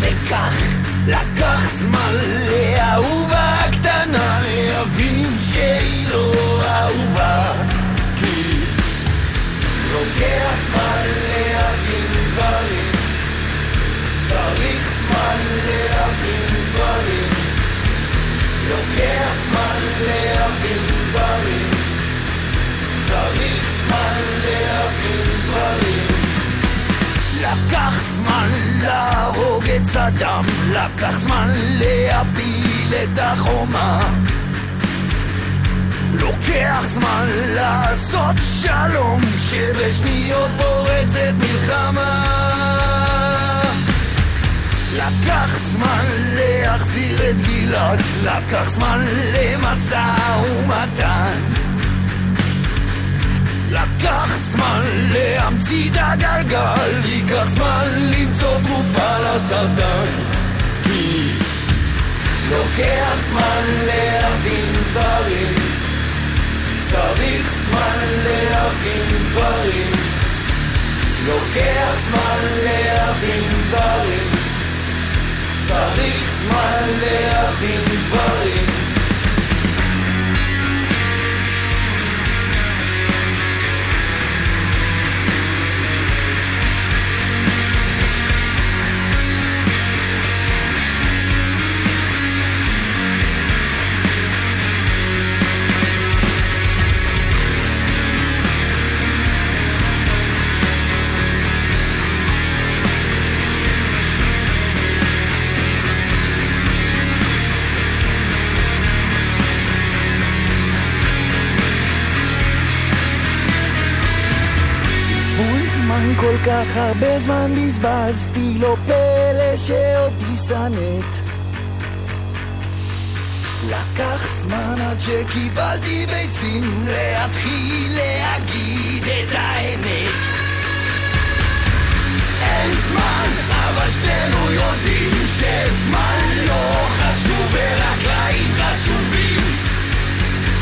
וכך לקח זמן לאהובה קטנה להבין שהיא לא אהובה. כי לוקח זמן להבין דברים צריך זמן להבין דברים. לוקח זמן להבין דברים צריך זמן להבין דברים לקח זמן להרוג את סדאם, לקח זמן להפיל את החומה. לוקח זמן לעשות שלום, שבשניות פורצת מלחמה. לקח זמן להחזיר את גלעד, לקח זמן למשא ומתן. לקח זמן להמציא את הגלגל, ייקח זמן למצוא תרופה לסרטן. כי לוקח זמן להבין דברים, צריך זמן להבין דברים. לוקח זמן להבין דברים, צריך זמן להבין דברים. כך הרבה זמן בזבזתי, לא פלא שאותי שנאת. לקח זמן עד שקיבלתי ביצים להתחיל להגיד את האמת. אין זמן, אבל שנינו יודעים שזמן לא חשוב ורק חיים חשובים.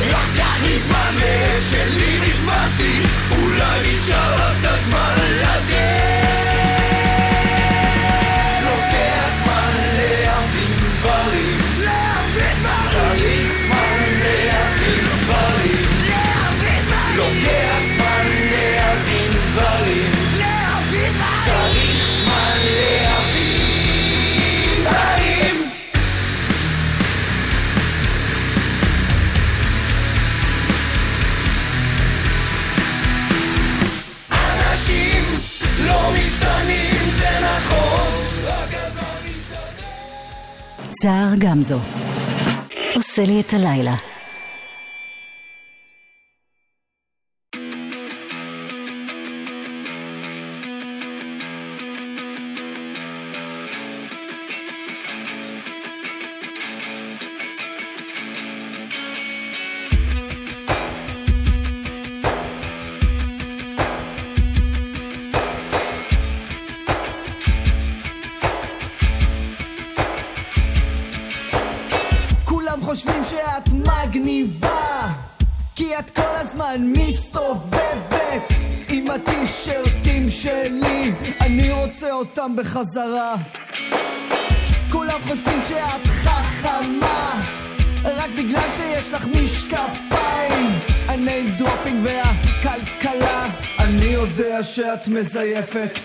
לקח לי זמן ושלי בזבזתי, אולי נשאר לך קצת זמן לתת. לוקח זמן להבין דברים, צריך זמן להבין דברים, לוקח זמן להבין סער גמזו. עושה לי את הלילה. אותם בחזרה. כולם חושבים שאת חכמה רק בגלל שיש לך משקפיים. ה name dropping והכלכלה. אני יודע שאת מזייפת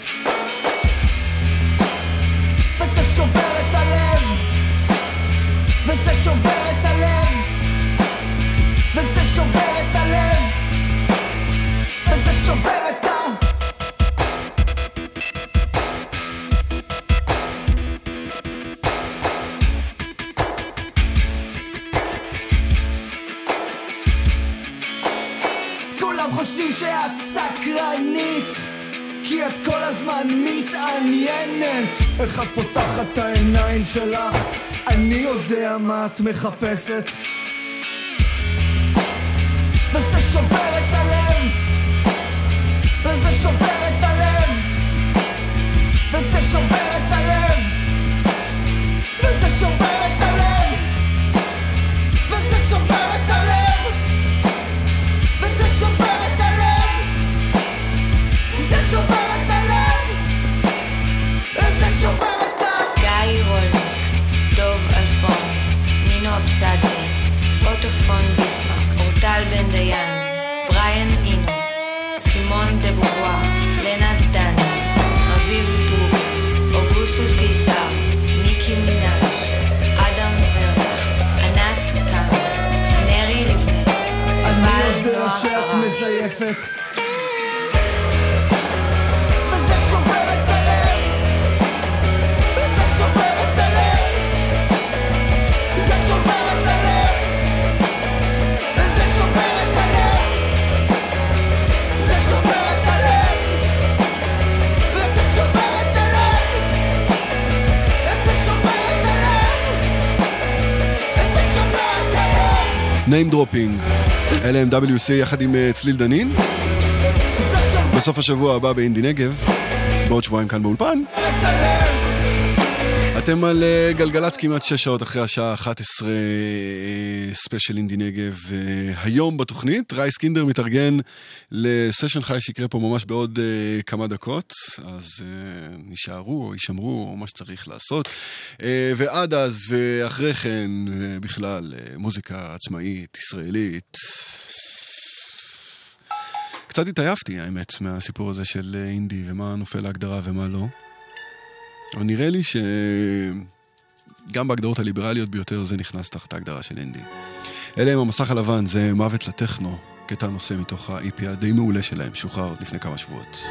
מחפשת dropping. אלה הם WC יחד עם אה, צליל דנין. בסוף השבוע הבא באינדי נגב, בעוד שבועיים כאן באולפן. אתם על אה, גלגלצ כמעט 6 שעות אחרי השעה 11, אה, ספיישל אינדי נגב. אה, היום בתוכנית, רייסקינדר מתארגן לסשן חי שיקרה פה ממש בעוד כמה דקות, אז נשארו או יישמרו או מה שצריך לעשות. ועד אז ואחרי כן, בכלל, מוזיקה עצמאית, ישראלית. קצת התעייפתי, האמת, מהסיפור הזה של אינדי ומה נופל להגדרה ומה לא. אבל נראה לי שגם בהגדרות הליברליות ביותר זה נכנס תחת ההגדרה של אינדי. אלה הם המסך הלבן, זה מוות לטכנו, קטע נושא מתוך ה-EP הדי מעולה שלהם, שוחרר לפני כמה שבועות.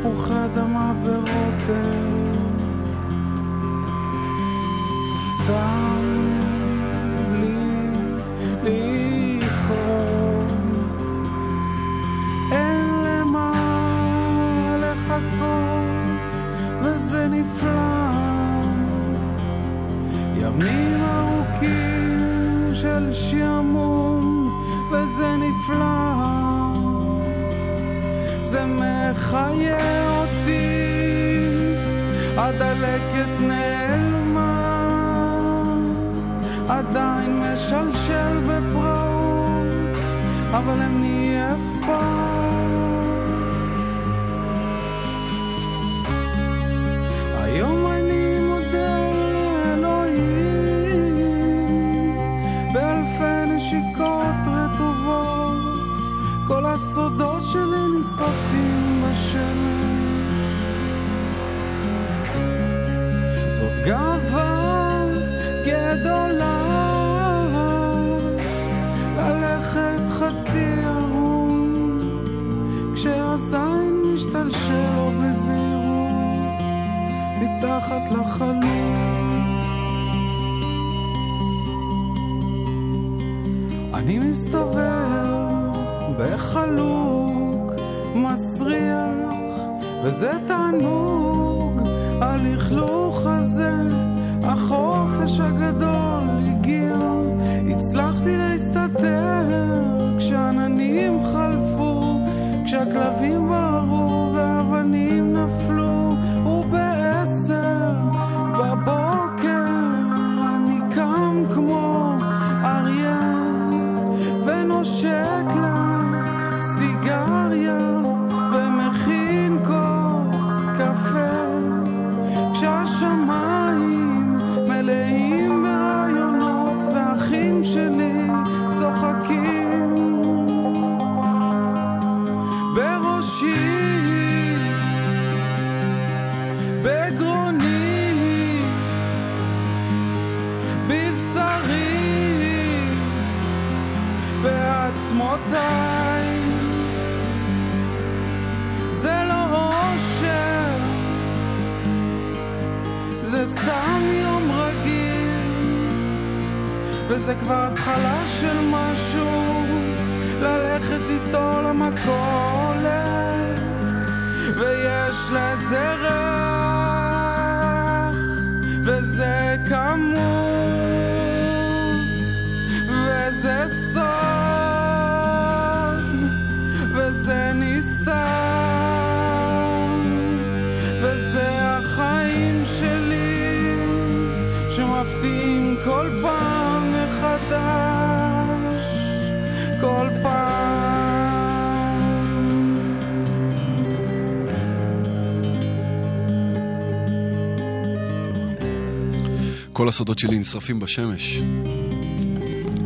תפוחי אדמה ברותם סתם. מחיה אותי, הדלקת נעלמה, עדיין משלשל בפראות, אבל הם נהיה מתחת לחלום. אני מסתובב בחלוק מסריח, וזה תענוג, הלכלוך הזה, החופש הגדול הגיע, הצלחתי להסתתר כשעננים חלפו, כשהכלבים הסודות שלי נשרפים בשמש.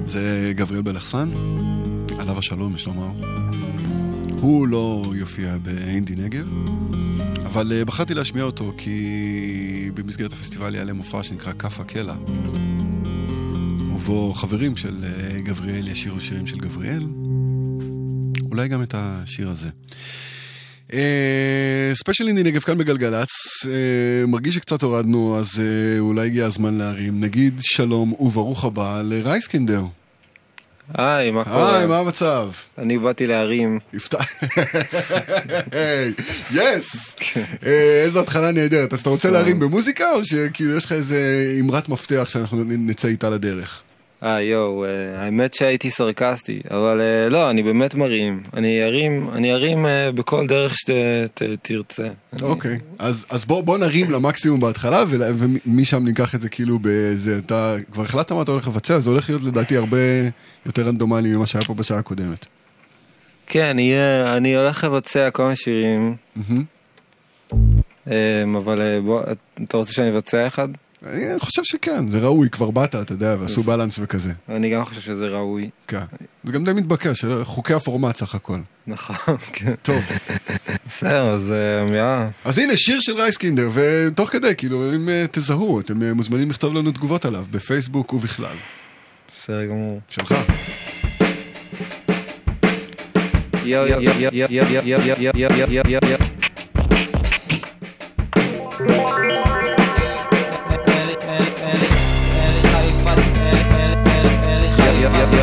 זה גבריאל בלחסן, עליו השלום, יש לומר. הוא לא יופיע באינדי נגב, אבל אה, בחרתי להשמיע אותו כי במסגרת הפסטיבל יעלה מופע שנקרא כף הקלע, ובו חברים של אה, גבריאל ישירו שירים של גבריאל, אולי גם את השיר הזה. אה, ספיישל אינדי נגב כאן בגלגלצ, אה, מרגיש שקצת הורדנו, אז אה, אולי הגיע הזמן להרים. נגיד שלום וברוך הבא לרייסקינדר. היי, מה קורה? היי, מה המצב? אני באתי להרים. יס! (laughs) אה, איזו התחלה נהדרת. אז אתה רוצה להרים במוזיקה, או שכאילו יש לך איזה אמרת מפתח שאנחנו נצא איתה לדרך? אה, יואו, אה, האמת שהייתי סרקסטי, אבל אה, לא, אני באמת מרים. אני ארים, אני ארים אה, בכל דרך שתרצה. אוקיי, אז אז בוא בוא נרים למקסימום בהתחלה, ומשם ניקח את זה כאילו באיזה, אתה כבר החלטת מה אתה הולך לבצע, זה הולך להיות לדעתי הרבה יותר רנדומלי ממה שהיה פה בשעה הקודמת. כן, יהיה, אני הולך לבצע כל מיני שירים. אה, אבל בוא, אתה רוצה שאני אבצע אחד? אני חושב שכן, זה ראוי, כבר באת, אתה יודע, ועשו בלנס וכזה. אני גם חושב שזה ראוי. כן. זה גם די מתבקש, חוקי הפורמט סך הכל. נכון, כן. טוב. בסדר, אז אה, יאללה. אז הנה, שיר של רייסקינדר, ותוך כדי, כאילו, אם אה, תזהו, אתם אה, מוזמנים לכתוב לנו תגובות עליו, בפייסבוק ובכלל. בסדר גמור. שלך. יו יו יו יו יו יו יו יו יו יו יו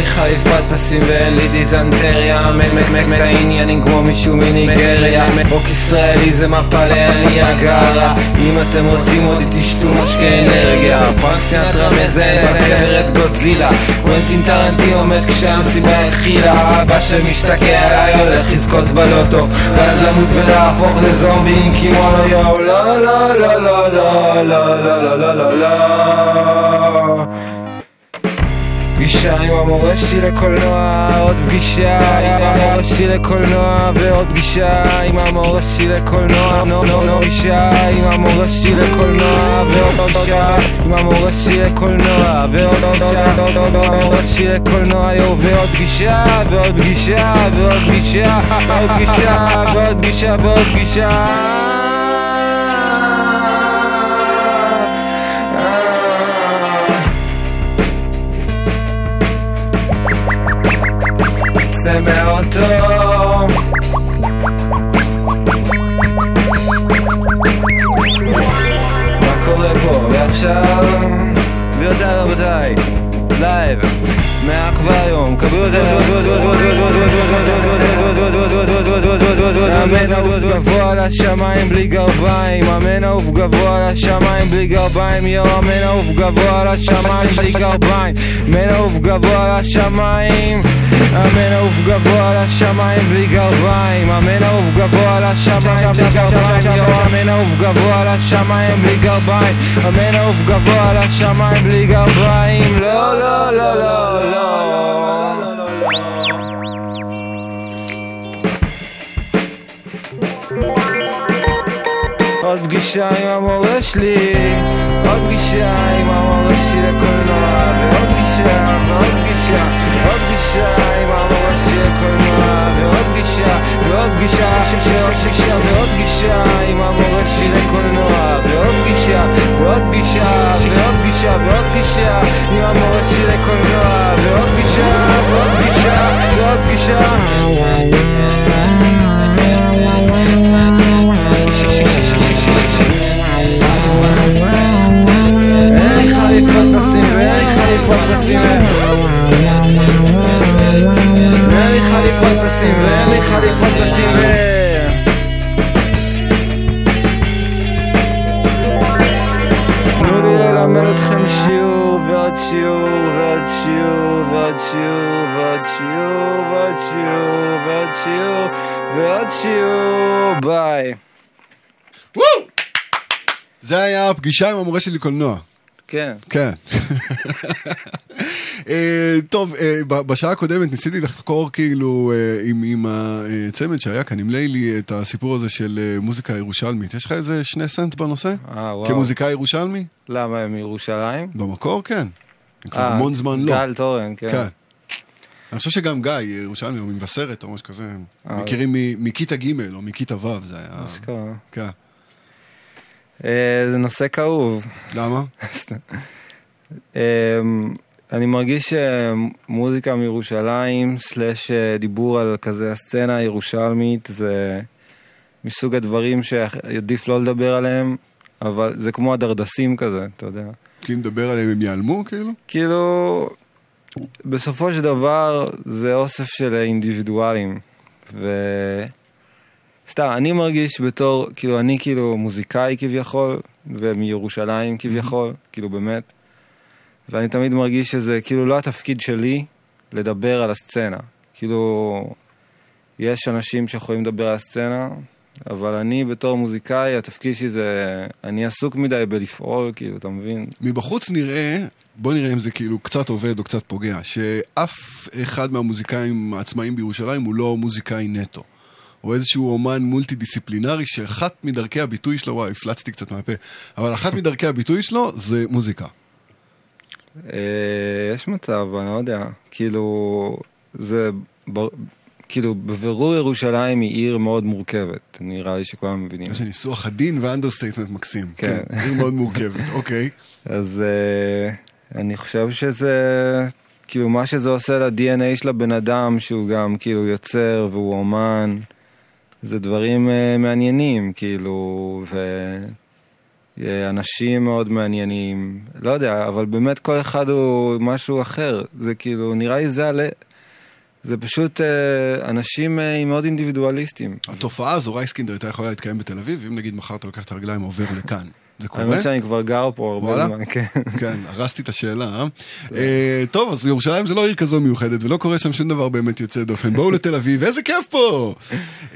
לי חליפת פסים ואין לי דיזנטריה מקמק העניינים כמו מישהו מניגריה רוק ישראלי זה מפלי הניאגרה אם אתם רוצים עוד תשתו משקה אנרגיה פרנק סינטרה מזיין בקבר את גודזילה קוונטין טרנטין עומד כשהמסיבה התחילה אבא שמשתקע עליי הולך לזכות בלוטו ואז למות ולהפוך לזומבי עם קימונו יואו לא לא לא לא לא לא לא לא לא לא פגישה עם המורה שלי לקולנוע, עוד פגישה עם המורה שלי לקולנוע ועוד פגישה עם המורה שלי לקולנוע נו נו נו פגישה עם המורה שלי לקולנוע ועוד פגישה עם המורה שלי לקולנוע ועוד פגישה עם המורה שלי לקולנוע ועוד פגישה ועוד פגישה ועוד פגישה ועוד פגישה ועוד פגישה ועוד פגישה צא מהאוטו מה קורה פה ועכשיו? גבירותיי רבותיי, לייב מהאקווריום, קבלו את אמן אהוב גבוה לשמיים בלי גרביים אמן אהוב גבוה לשמיים בלי גרביים יו אמן אהוב גבוה לשמיים בלי גרביים אמן אהוב גבוה לשמיים אמן אהוב גבוה לשמיים בלי גרביים אמן אהוב גבוה לשמיים בלי גרביים אמן אהוב גבוה לשמיים בלי גרביים אמן אהוב גבוה לשמיים בלי גרביים לא לא לא לא לא obgryźają oleśli Obgryźa i mam oleśnie kolnawy Obgryźa, obgryźa, obgryźa i mam oleśnie kolnawy Obgryźa, wyodgryźa, obgryźa, wyodgryźa i mam oleśnie kolnawy Obgryźa, wyodgryźa, wyodgryźa, wyodgryźa i mam oleśnie kolnawy Obgryźa, wyodgryźa, wyodgryźa pra cima, Mary Khalifa pra cima. Mary Khalifa pra cima, Mary Khalifa pra cima. ללמד אתכם שיעור ועוד שיעור ועוד שיעור ועוד שיעור ועוד שיעור ועוד שיעור ועוד שיעור ועוד שיעור ביי. זה היה הפגישה עם המורה שלי לקולנוע. כן. כן. אה, טוב, אה, בשעה הקודמת ניסיתי לחקור כאילו אה, עם, עם הצמד שהיה כאן, עם לילי, את הסיפור הזה של מוזיקה ירושלמית. יש לך איזה שני סנט בנושא? אה, וואו. כמוזיקאי ירושלמי? למה, הם מירושלים? במקור כן. כבר המון זמן לא. גל תורן, כן. כן. אני חושב שגם גיא, ירושלמי, הוא ממבשרת או משהו כזה. מכירים מכיתה ג' או מכיתה ו', זה היה... אשכרה. כן. אה, זה נושא כאוב. למה? (laughs) אה, אני מרגיש שמוזיקה מירושלים, סלאש אה, דיבור על כזה הסצנה הירושלמית, זה מסוג הדברים שעדיף לא לדבר עליהם, אבל זה כמו הדרדסים כזה, אתה יודע. כי אם נדבר עליהם הם ייעלמו, כאילו? כאילו, בסופו של דבר זה אוסף של אינדיבידואלים. ו... סתם, אני מרגיש בתור, כאילו, אני כאילו מוזיקאי כביכול, ומירושלים כביכול, כאילו באמת. ואני תמיד מרגיש שזה כאילו לא התפקיד שלי לדבר על הסצנה. כאילו, יש אנשים שיכולים לדבר על הסצנה, אבל אני בתור מוזיקאי, התפקיד שלי זה... אני עסוק מדי בלפעול, כאילו, אתה מבין? מבחוץ נראה, בוא נראה אם זה כאילו קצת עובד או קצת פוגע, שאף אחד מהמוזיקאים העצמאיים בירושלים הוא לא מוזיקאי נטו. או איזשהו אומן מולטי דיסציפלינרי שאחת מדרכי הביטוי שלו, וואי, הפלצתי קצת מהפה, אבל אחת מדרכי הביטוי שלו זה מוזיקה. אה, יש מצב, אני לא יודע. כאילו, זה... כאילו, בבירור ירושלים היא עיר מאוד מורכבת, נראה לי שכולם מבינים. איזה ניסוח עדין ו understatement מקסים. כן. כן. עיר מאוד מורכבת, אוקיי. אז uh, אני חושב שזה, כאילו, מה שזה עושה ל-DNA של הבן אדם, שהוא גם כאילו יוצר והוא אומן, זה דברים uh, מעניינים, כאילו, ואנשים מאוד מעניינים, לא יודע, אבל באמת כל אחד הוא משהו אחר, זה כאילו, נראה לי זה עלה... זה פשוט uh, אנשים uh, מאוד אינדיבידואליסטים. התופעה הזו, רייסקינדר הייתה יכולה להתקיים בתל אביב, אם נגיד מחר אתה לוקח את הרגליים ועובר לכאן. זה קורה? האמת שאני כבר גר פה הרבה וואלה? זמן, כן. כן, הרסתי את השאלה, אה? אה? טוב, אז ירושלים זה לא עיר כזו מיוחדת, ולא קורה שם שום דבר באמת יוצא דופן. בואו לתל אביב, איזה כיף פה!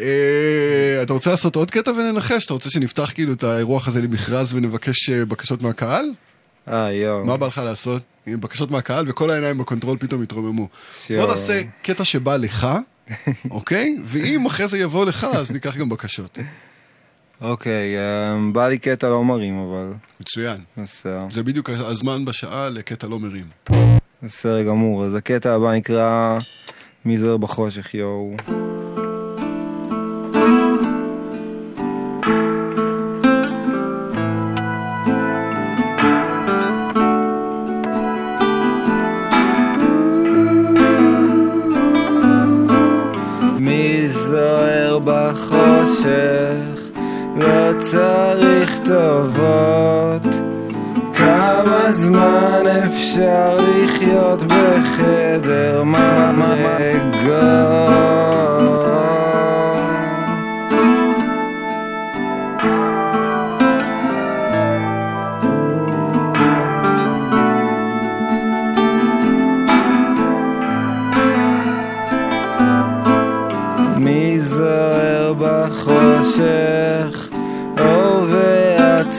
אה, אתה רוצה לעשות עוד קטע וננחש? אתה רוצה שנפתח כאילו את האירוח הזה למכרז ונבקש אה, בקשות מהקהל? אה, יואו. מה בא לך לעשות? עם בקשות מהקהל וכל העיניים ב control פתאום התרוממו. שיו. בוא נעשה קטע שבא לך, אוקיי? ואם אחרי זה יבוא לך, אז ניקח גם בקשות. (laughs) אוקיי, אמ, בא לי קטע לא מרים, אבל... מצוין. בסדר. זה בדיוק הזמן בשעה לקטע לא מרים. בסדר גמור, אז הקטע הבא נקרא מי זוהר בחושך, יואו. לא צריך טובות. כמה זמן אפשר לחיות בחדר מדרגות?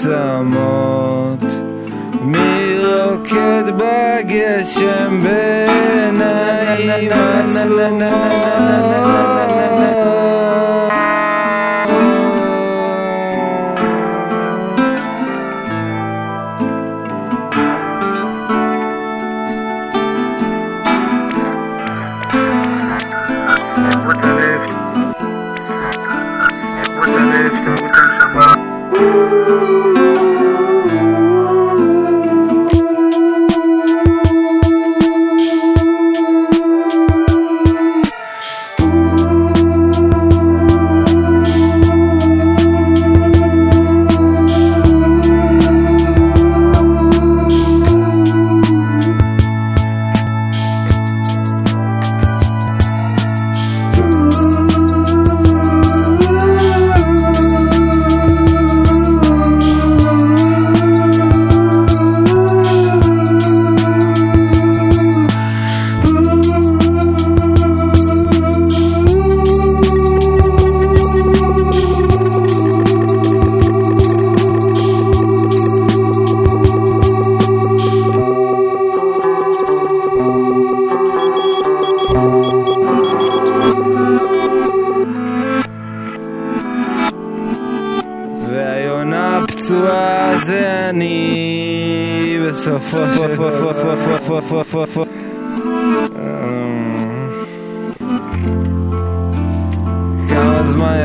ועצמות? מי רוקד בגשם בעיניים עצומות?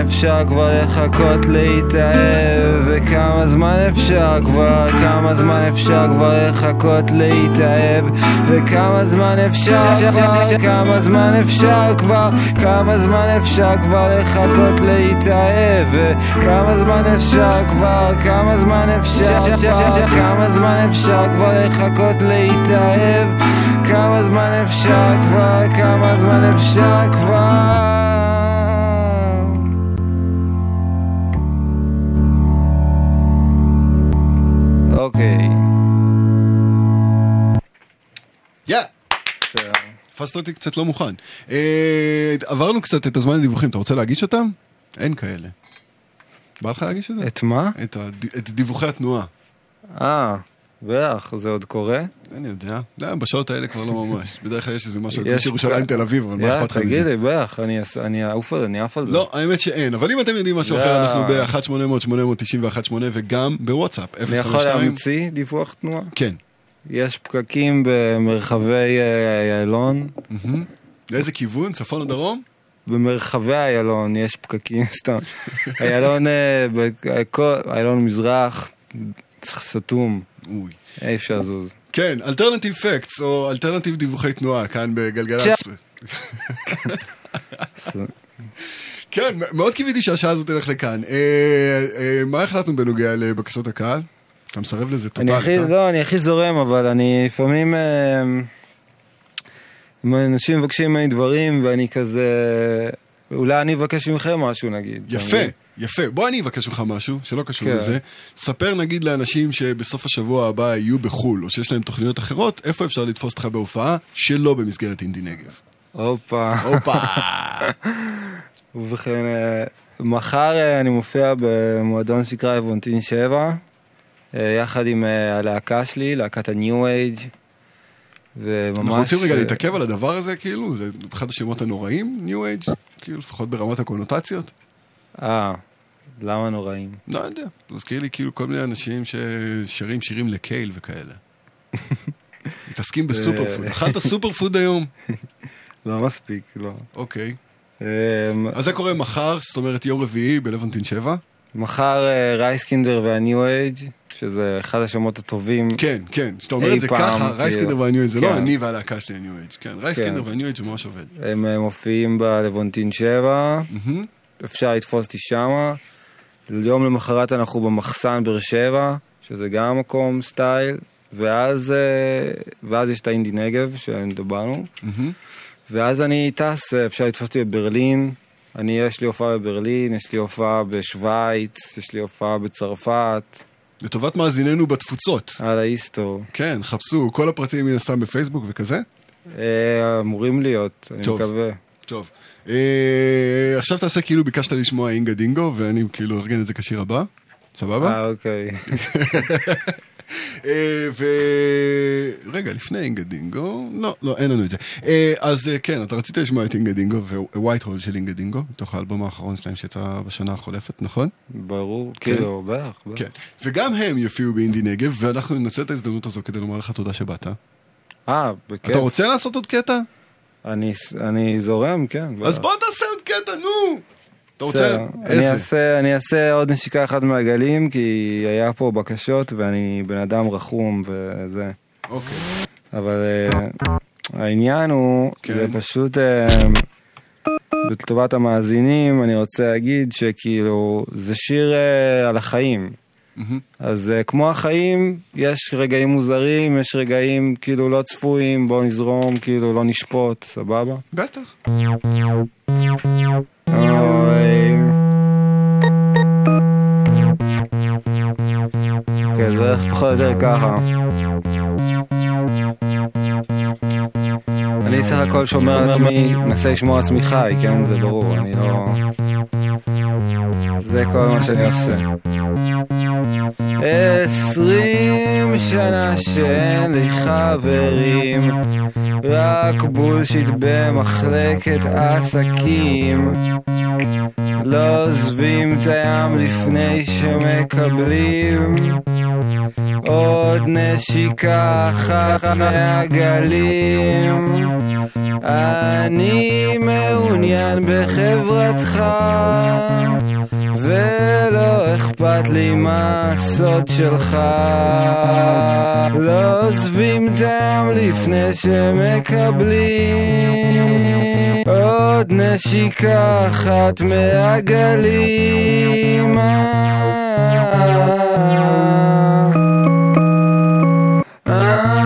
אפשר כבר לחכות להתאהב וכמה זמן אפשר כבר, כמה זמן אפשר כבר לחכות להתאהב וכמה זמן אפשר כבר, כמה זמן אפשר כבר, כמה זמן אפשר כבר לחכות להתאהב וכמה זמן אפשר כבר, כמה זמן אפשר כבר, כמה זמן אפשר כבר לחכות להתאהב כמה זמן אפשר כבר, כמה זמן אפשר כבר תפסת אותי קצת לא מוכן. אה, עברנו קצת את הזמן לדיווחים, אתה רוצה להגיש אותם? אין כאלה. בא לך להגיש את זה? את מה? את, הד... את דיווחי התנועה. אה, בטח, זה עוד קורה? אני יודע. לא, בשעות האלה כבר לא ממש. (laughs) בדרך כלל יש איזה משהו, יש ירושלים תל אביב, אבל מה אכפת לך תגיד מזה? לי, בטח, אני אעוף על זה, אני אעף על זה. לא, האמת שאין, אבל אם אתם יודעים משהו. אחר, אנחנו ב-1-800-891-8 וגם בוואטסאפ, אני יכול 052. להמציא דיווח תנועה? כן. יש פקקים במרחבי אה, איילון. לאיזה כיוון? צפון או דרום? במרחבי איילון יש פקקים, (laughs) סתם. איילון, אה, כל- איילון מזרח, סתום. אוי. אי אפשר לזוז. כן, alternative facts, או alternative דיווחי תנועה, כאן בגלגלצ. כן, (laughs) מאוד קיוויתי שהשעה הזאת תלך לכאן. אה, אה, מה החלטנו בנוגע לבקשות הקהל? אתה מסרב לזה אני הכי, טוטאלית, אה? לא, אני הכי זורם, אבל אני לפעמים... אם אנשים מבקשים ממני דברים ואני כזה... אולי אני אבקש מכם משהו נגיד. יפה? יפה. בוא אני אבקש ממך משהו שלא קשור כן. לזה. ספר נגיד לאנשים שבסוף השבוע הבא יהיו בחו"ל, או שיש להם תוכניות אחרות, איפה אפשר לתפוס אותך בהופעה שלא במסגרת אינדי נגב. הופה. הופה. (laughs) ובכן, אה, מחר אה, אני מופיע במועדון שנקרא לבונטין 7, אה, יחד עם אה, הלהקה שלי, להקת ה-New Age. וממש... אנחנו רוצים רגע אה, להתעכב על הדבר הזה, כאילו, זה אחד השמות הנוראים, New Age, כאילו, לפחות ברמת הקונוטציות. אה, למה נוראים? לא יודע, מזכיר לי כאילו כל מיני אנשים ששרים שירים לקייל וכאלה. (laughs) מתעסקים ב superfood. (laughs) אכלת superfood היום? לא מספיק, לא. אוקיי. אמ, אז זה קורה מחר, זאת אומרת יום רביעי בלבונטין 7. מחר אה, רייסקינדר וה New Age, שזה אחד השמות הטובים. כן, כן, כשאתה אומר את זה ככה, רייסקינדר וה New Age זה לא אני והלהקה שלי ה New Age, כן, רייסקינדר וה New Age זה ממש עובד. הם אה, מופיעים בלבונטין 7, אפשר לתפוס אותי שמה. יום למחרת אנחנו במחסן באר שבע, שזה גם מקום סטייל, ואז, אה, ואז יש את האינדי נגב שדיברנו, ואז אני טס, אה, אפשר לתפוס אותי בברלין, אני, יש לי הופעה בברלין, יש לי הופעה בשוויץ, יש לי הופעה בצרפת. לטובת מאזיננו בתפוצות. על ההיסטור. כן, חפשו, כל הפרטים מן הסתם בפייסבוק וכזה. אה, אמורים להיות, אני טוב. מקווה. טוב. אה, עכשיו תעשה כאילו ביקשת לשמוע אינגה דינגו, ואני כאילו ארגן את זה כשיר הבא. סבבה? אה, אוקיי. (laughs) אה, ו... רגע, לפני אינגה דינגו, לא, לא, אין לנו את זה. אה, אז אה, כן, אתה רצית לשמוע את אינגה דינגו ווייט הול של אינגה דינגו, מתוך האלבום האחרון שלהם שיצא בשנה החולפת, נכון? ברור, כן. כאילו, בטח. כן. וגם הם יופיעו באינדי נגב, ואנחנו ננצל את ההזדמנות הזו כדי לומר לך תודה שבאת. אה, בכיף. אתה רוצה לעשות עוד קטע? אני, אני זורם, כן. אז בוא תעשה עוד קטע, נו! אתה רוצה? אני? אעשה, אני אעשה עוד נשיקה אחת מהגלים, כי היה פה בקשות ואני בן אדם רחום וזה. אוקיי. אבל אה, העניין הוא, כן. זה פשוט, אה, לטובת המאזינים, אני רוצה להגיד שכאילו, זה שיר אה, על החיים. אז אה, כמו החיים, יש רגעים מוזרים, יש רגעים כאילו לא צפויים, בואו נזרום, כאילו לא נשפוט, סבבה? בטח. כן, זה הולך פחות או יותר ככה. אני סך הכל שומר על עצמי, מנסה לשמור על עצמי חי, כן? זה ברור, אני לא... זה כל מה שאני עושה. עשרים שנה שאין לי חברים, רק בולשיט במחלקת עסקים. לא עוזבים את הים לפני שמקבלים, עוד נשיקה אחת מהגלים. אני מעוניין בחברתך ולא אכפת לי מה הסוד שלך. לא עוזבים טעם לפני שמקבלים. עוד נשיקה אחת מהגלים. היי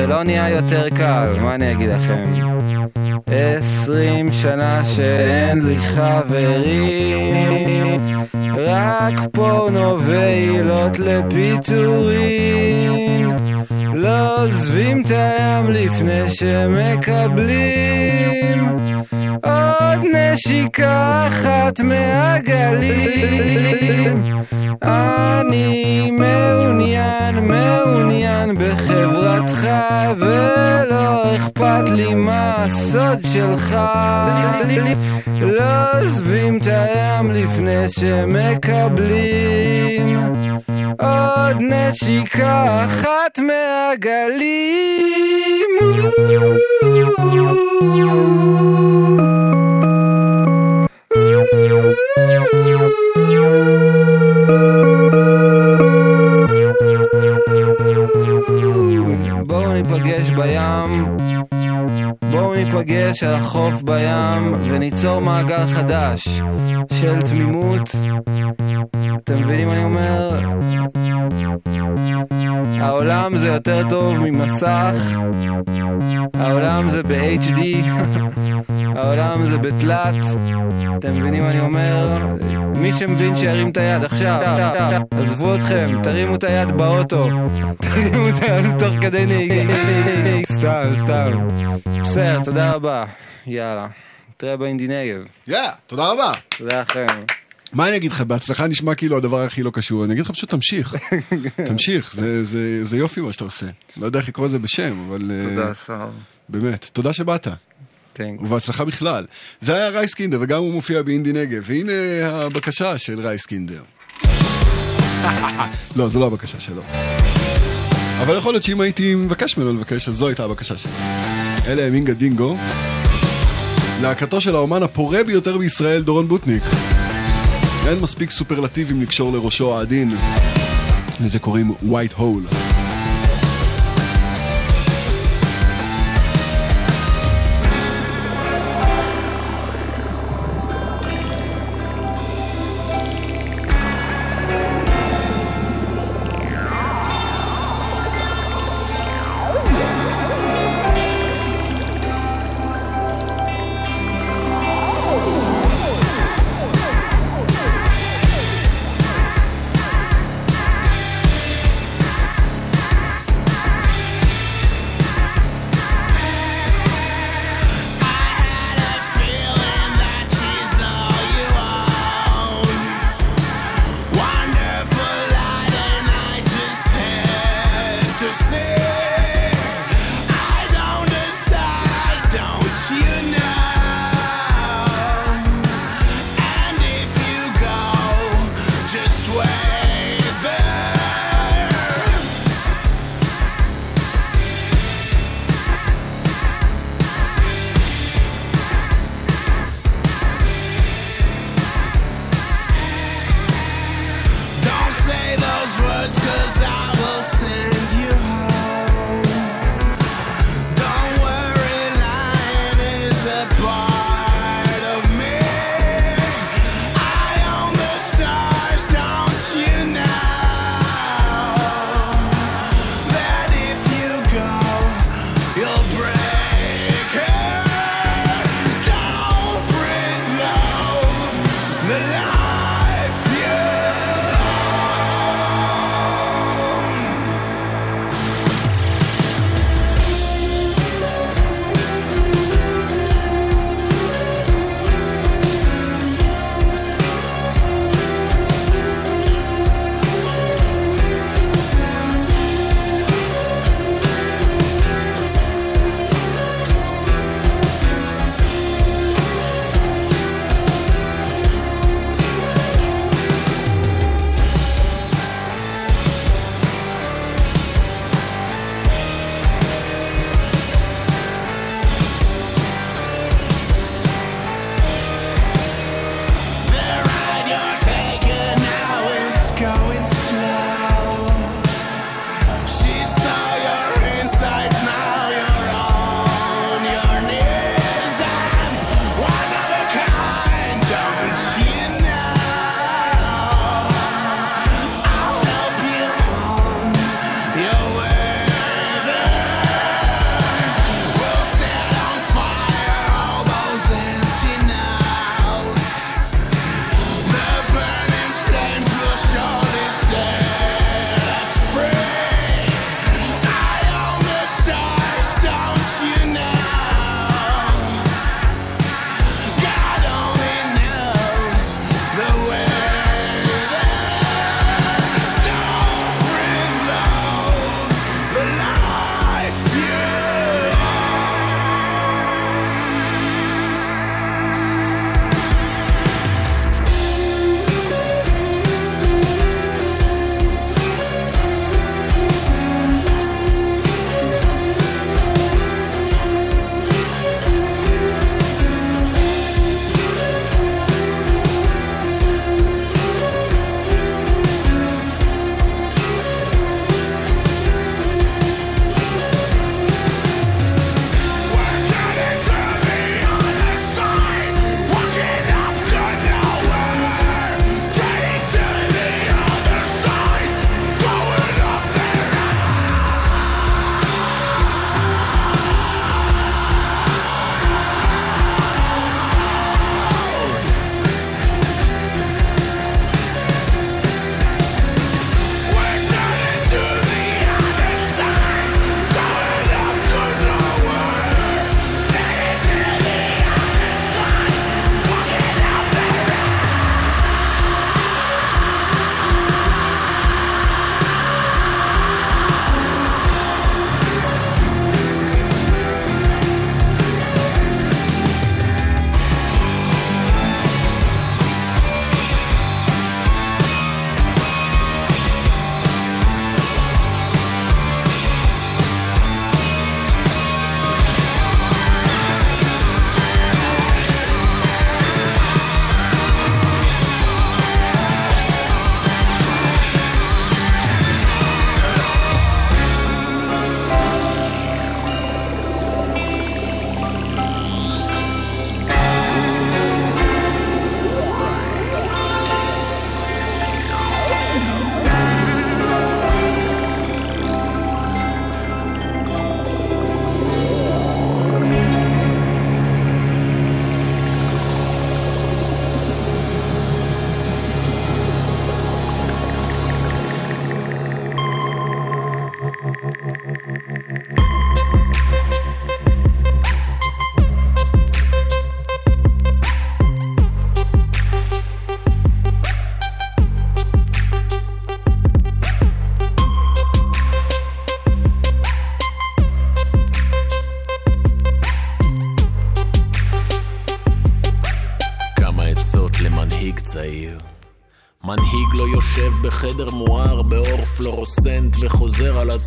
וזה לא נהיה יותר קל, מה אני אגיד לכם? עשרים שנה שאין לי חברים רק פורנו ועילות לפיטורין לא עוזבים את הים לפני שמקבלים עוד נשיקה אחת מהגלים אני מעוניין, מעוניין בחברתך ולא אכפת לי מה הסוד שלך. לא עוזבים את הים לפני שמקבלים עוד נשיקה אחת מהגלים. בואו ניפגש בים, בואו ניפגש על החוף בים וניצור מעגל חדש של תמימות. אתם מבינים מה אני אומר? העולם זה יותר טוב ממסך, העולם זה ב-HD, (laughs) העולם זה בתלת. אתם מבינים מה אני אומר? מי שמבין שירים את היד עכשיו, עזבו אתכם, תרימו את היד באוטו, (laughs) תרימו את היד תוך כדי נהיגה, (laughs) סתם, סתם. בסדר, תודה רבה, יאללה. נתראה באינדי נגב. יאה, תודה רבה. תודה לכם. מה אני אגיד לך, בהצלחה נשמע כאילו הדבר הכי לא קשור, אני אגיד לך פשוט תמשיך, (laughs) תמשיך, זה- זה- זה יופי מה שאתה עושה. לא יודע איך לקרוא לזה בשם, אבל... אה, תודה, שר. באמת, תודה שבאת. ובהצלחה בכלל. זה היה רייסקינדר, וגם הוא מופיע באינדי נגב, והנה הבקשה של רייסקינדר. (laughs) לא, זו לא הבקשה שלו. אבל יכול להיות שאם הייתי מבקש ממנו לבקש, אז זו הייתה הבקשה שלי. אלה הם אינגה דינגו, להקתו של האומן הפורה ביותר בישראל, דורון בוטניק. אין מספיק סופרלטיבים לקשור לראשו העדין. לזה קוראים white hole.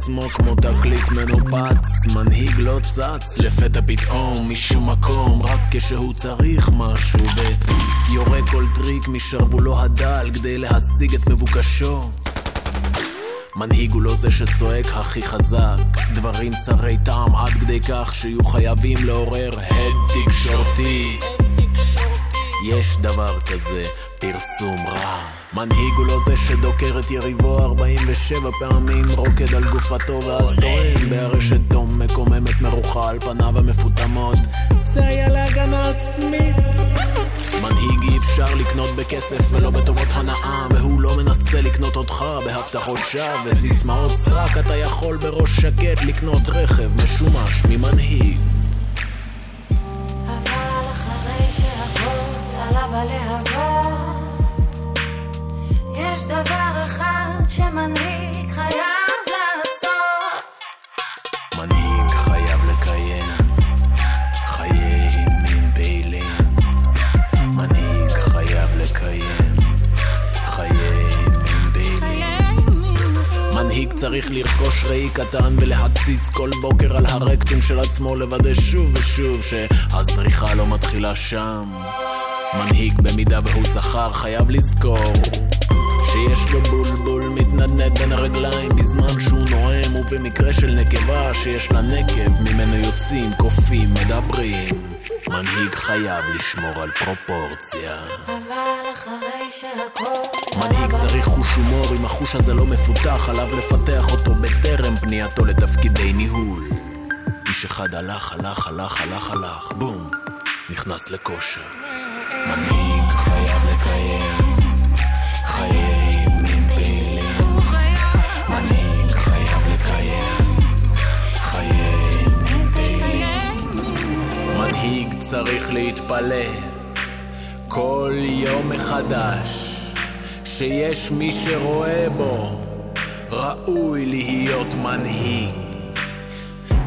עצמו כמו תקליט מנופץ. מנהיג לא צץ לפתע פתאום משום מקום רק כשהוא צריך משהו ויורה כל טריק משרוולו הדל כדי להשיג את מבוקשו. מנהיג הוא לא זה שצועק הכי חזק דברים שרי טעם עד כדי כך שיהיו חייבים לעורר הד תקשורתי יש דבר כזה, פרסום רע. מנהיג הוא לא זה שדוקר את יריבו 47 פעמים, רוקד על גופתו ואז טוען בארשת דום מקוממת מרוחה על פניו המפותמות. זה היה להגנה עצמית. מנהיג אי אפשר לקנות בכסף ולא בטובות הנאה, והוא לא מנסה לקנות אותך בהבטחות שווא וסיסמאות סרק, אתה יכול בראש שקט לקנות רכב משומש ממנהיג. של עצמו לוודא שוב ושוב שהזריחה לא מתחילה שם. מנהיג במידה והוא זכר חייב לזכור שיש לו בולבול מתנדנד בין הרגליים בזמן שהוא נואם ובמקרה של נקבה שיש לה נקב ממנו יוצאים קופים מדברים. מנהיג חייב לשמור על פרופורציה. אבל אחרי שהכל מנהיג צריך חוש הומור אם החוש הזה לא מפותח עליו לפתח אותו בטרם פנייתו לתפקידי ניהול איש אחד הלך הלך הלך הלך הלך בום נכנס לכושר מנהיג חייב לקיים חיי פעילים. מנהיג חייב לקיים חיי פעילים. מנהיג צריך להתפלא כל יום מחדש שיש מי שרואה בו ראוי להיות מנהיג.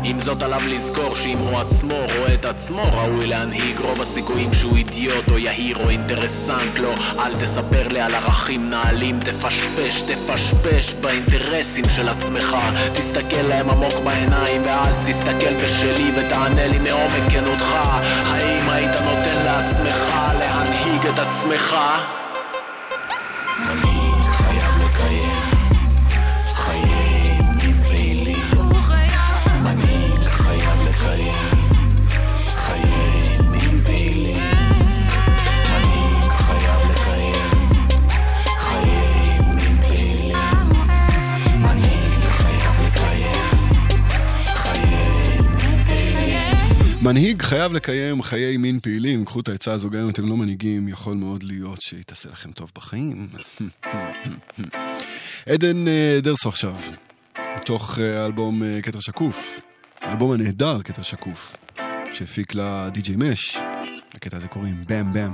עם זאת עליו לזכור שאם הוא עצמו רואה את עצמו ראוי להנהיג. רוב הסיכויים שהוא אידיוט או יהיר או אינטרסנט. לא אל תספר לי על ערכים נעלים. תפשפש תפשפש באינטרסים של עצמך. תסתכל להם עמוק בעיניים ואז תסתכל בשלי ותענה לי מעומק כנותך. האם היית נותן לעצמך להנהיג את עצמך? מנהיג חייב לקיים חיי מין פעילים, קחו את העצה הזו, גם אם אתם לא מנהיגים, יכול מאוד להיות שהיא תעשה לכם טוב בחיים. (laughs) עדן אה, דרסו עכשיו, מתוך אה, האלבום אה, כתר שקוף, האלבום הנהדר כתר שקוף, שהפיק לה די.ג'יי מש, לקטע הזה קוראים באם באם.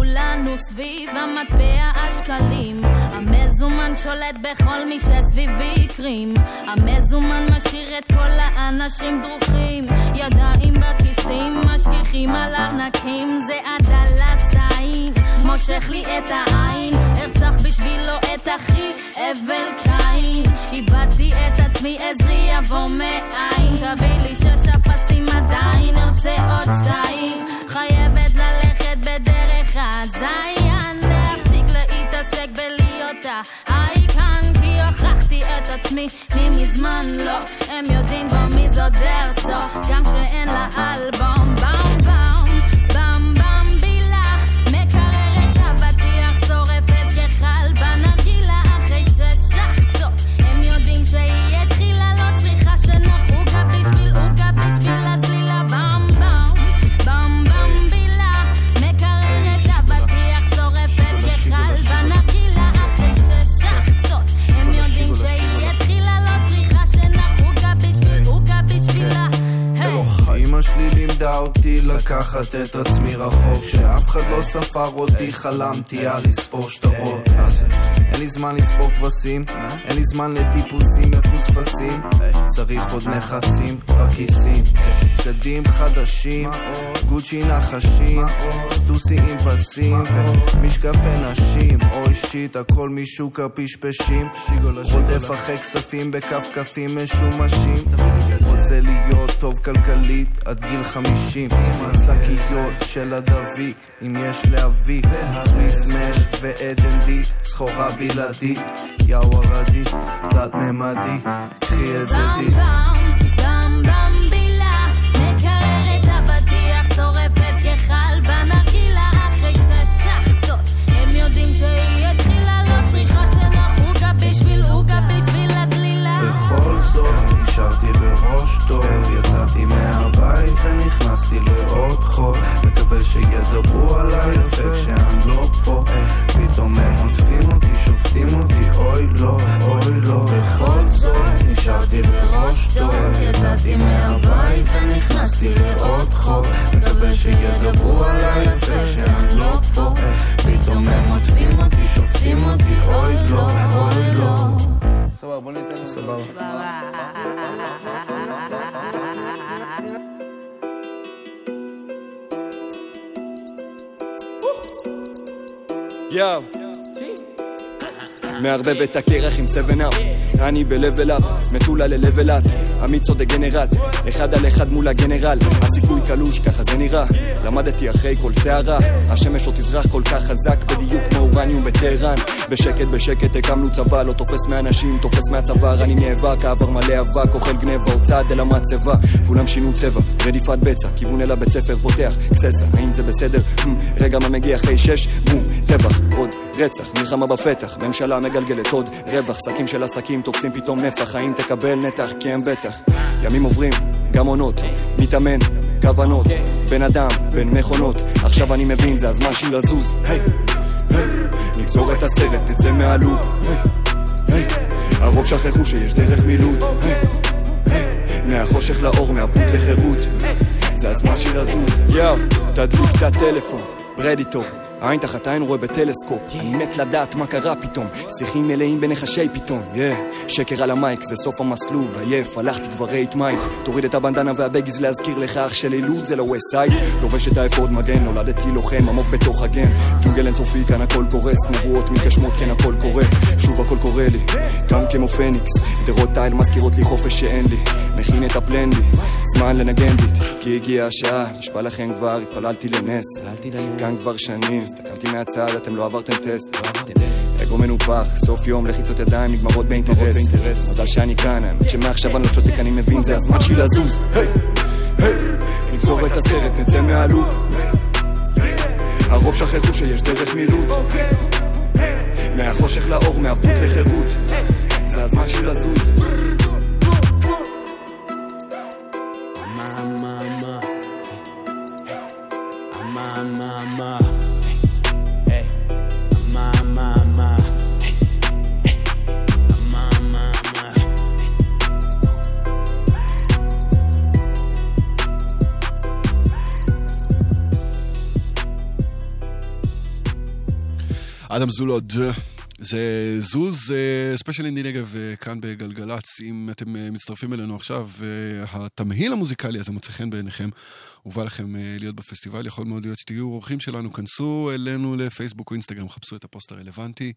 כולנו סביב המטבע השקלים. המזומן שולט בכל מי שסביבי הקרים המזומן משאיר את כל האנשים דרוכים. ידיים בכיסים משגיחים על ארנקים זה הדלסיים מושך לי את העין. ארצח בשבילו את אחי אבל קין. איבדתי את עצמי עזרי יבוא מאין. תביא לי שש אפסים עדיין ארצה עוד שתיים. חייבת בדרך הזין להפסיק להתעסק בלהיות האייקן כי הוכחתי את עצמי ממזמן לא הם יודעים כבר מי זו דרסו גם שאין לה אלבום באום באום שהיא התחילה לא צריכה שנוח עוגה בשביל עוגה בשביל הסלילה שלי לימדה אותי לקחת את עצמי רחוק. שאף אחד לא ספר אותי, חלמתי על לספור שטרות. אין לי זמן לספור כבשים, אין לי זמן לטיפוסים מפוספסים. צריך עוד נכסים בכיסים. בגדים חדשים, גוצ'י נחשים סטוסי עם פסים ומשקפי נשים. אוי שיט, הכל משוק הפשפשים. רודף אחרי כספים בכפכפים משומשים. רוצה להיות טוב כלכלית עד גיל חמישים עם השקיות של הדביק אם יש להביא סוויס מש ואדנדי סחורה בלעדית יאו ערדי תלת ממדי קחי את זה די שהיא התחילה, לא צריכה שנח עוגה בשביל עוגה בשביל. בכל זאת נשארתי בראש טוב יצאתי מהבית ונכנסתי לעוד חור. מקווה שידברו עליי יפה כשאני לא פה. פתאום הם עוטפים אותי, שופטים אותי אוי לא, אוי לא. בכל זאת נשארתי בראש טוב יצאתי מהבית ונכנסתי לעוד חור. מקווה שידברו עליי יפה כשאני לא פה. פתאום הם עוטפים אותי, שופטים אותי אוי לא, אוי לא סבבה, בוא ניתן סבבה. יאו. מערבב את הקרח עם 7-up אני ב-level up, מטולה ל-level up עמית צודק גנרט, אחד על אחד מול הגנרל. הסיכוי קלוש, ככה זה נראה. למדתי אחרי כל סערה. השמש עוד תזרח כל כך חזק בדיוק כמו אורניום בטהרן. בשקט בשקט הקמנו צבא, לא תופס מאנשים, תופס מהצוואר אני נאבק, העבר מלא אבק, אוכל גנבה, צעד אל המצבה. כולם שינו צבע, רדיפת בצע, כיוון אל הבית ספר פותח, קססה, האם זה בסדר? רגע מה מגיע אחרי שש? בום, טבח, עוד רצח, מלחמה בפתח, ממשלה מגלגלת עוד רווח, שקים של עסקים תופסים פתאום נפח, האם תקבל נתח? כי הם בטח. ימים עוברים, גם עונות, מתאמן, כוונות, בן אדם, בין מכונות, עכשיו אני מבין, זה הזמן שלי לזוז, היי, היי, נגזור את הסרט, נצא מהלופ, היי, היי, הרוב שכחו שיש דרך מילוט, היי, היי, מהחושך לאור, מעבדות לחירות, זה הזמן שלי לזוז, יאו, תדליק את הטלפון, ברדיטור. עין תחת עין רואה בטלסקופ. אני מת לדעת מה קרה פתאום. שיחים מלאים בנחשי פתאום. יא שקר על המייק זה סוף המסלול. עייף הלכתי כבר רייט מייק. תוריד את הבנדנה והבגיז להזכיר לך אח של אילוד זה לא ווסט סייד. לובש את האפוד מגן נולדתי לוחם עמוק בתוך הגן. ג'ונגל אינסופי כאן הכל קורס. נבואות מתגשמות כן הכל קורה. שוב הכל קורה לי. קם כמו פניקס גדרות תיל מזכירות לי חופש שאין לי. מכין את הפלן לי. זמן לנגן ביט כי הגיעה השעה. נשבע לכם כבר התפללתי לנס. כאן כבר שנים הסתכלתי מהצד אתם לא עברתם טסט. אגו מנופח סוף יום לחיצות ידיים נגמרות באינטרס. מזל שאני כאן האמת שמעכשיו אני לא שותק אני מבין זה הזמן שלי לזוז. נגזור את הסרט נצא מהלופ. הרוב שכחו שיש דרך מילוט. מהחושך לאור מעבדות לחירות. זה הזמן שלי לזוז אדם זולוד, זה זוז, אה, special אינדי נגב אה, כאן בגלגלצ. אם אתם אה, מצטרפים אלינו עכשיו, והתמהיל המוזיקלי הזה מוצא חן בעיניכם, ובא לכם להיות בפסטיבל, יכול מאוד להיות שתהיו אורחים שלנו, כנסו אלינו לפייסבוק או אינסטגרם, חפשו את הפוסט הרלוונטי,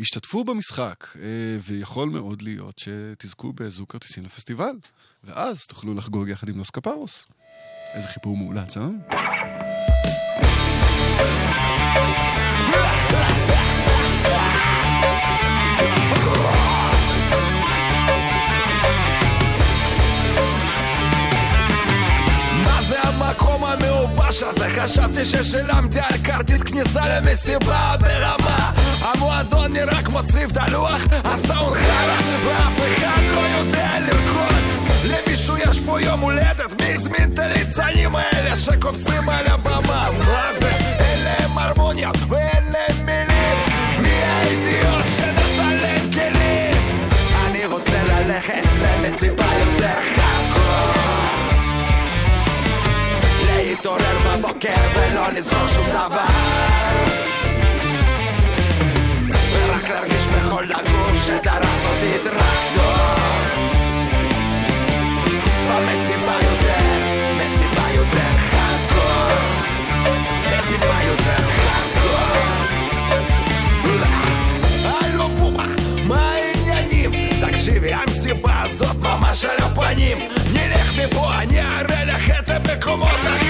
השתתפו במשחק, ויכול מאוד להיות שתזכו בזוג כרטיסים לפסטיבל, ואז תוכלו לחגוג יחד עם נוס קפרוס. איזה חיבור מאולץ, אה? חשבתי ששילמתי על כרטיס כניסה למסיבה ברמה המועדון נראה כמו צריף דלוח, הסאונד חרא ואף אחד לא יודע לרקוד למישהו יש פה יום הולדת, מי הזמין את הליצנים האלה שקופצים על הבמה? מה זה? אין להם הרמוניה ואין להם מילים מי האידיוט שנתן להם כלים? אני רוצה ללכת למסיבה יותר חכות להתעורר בבוקר ולא לזכור שום דבר ורק להרגיש בכל הגוף שדרס אותי טרקטור במסיבה יותר, מסיבה יותר חדקור מסיבה יותר חדקור הלו בומה, מה העניינים? תקשיבי, המסיבה הזאת ממש על הפנים נלך מפה, אני אראה לך את המקומות הכי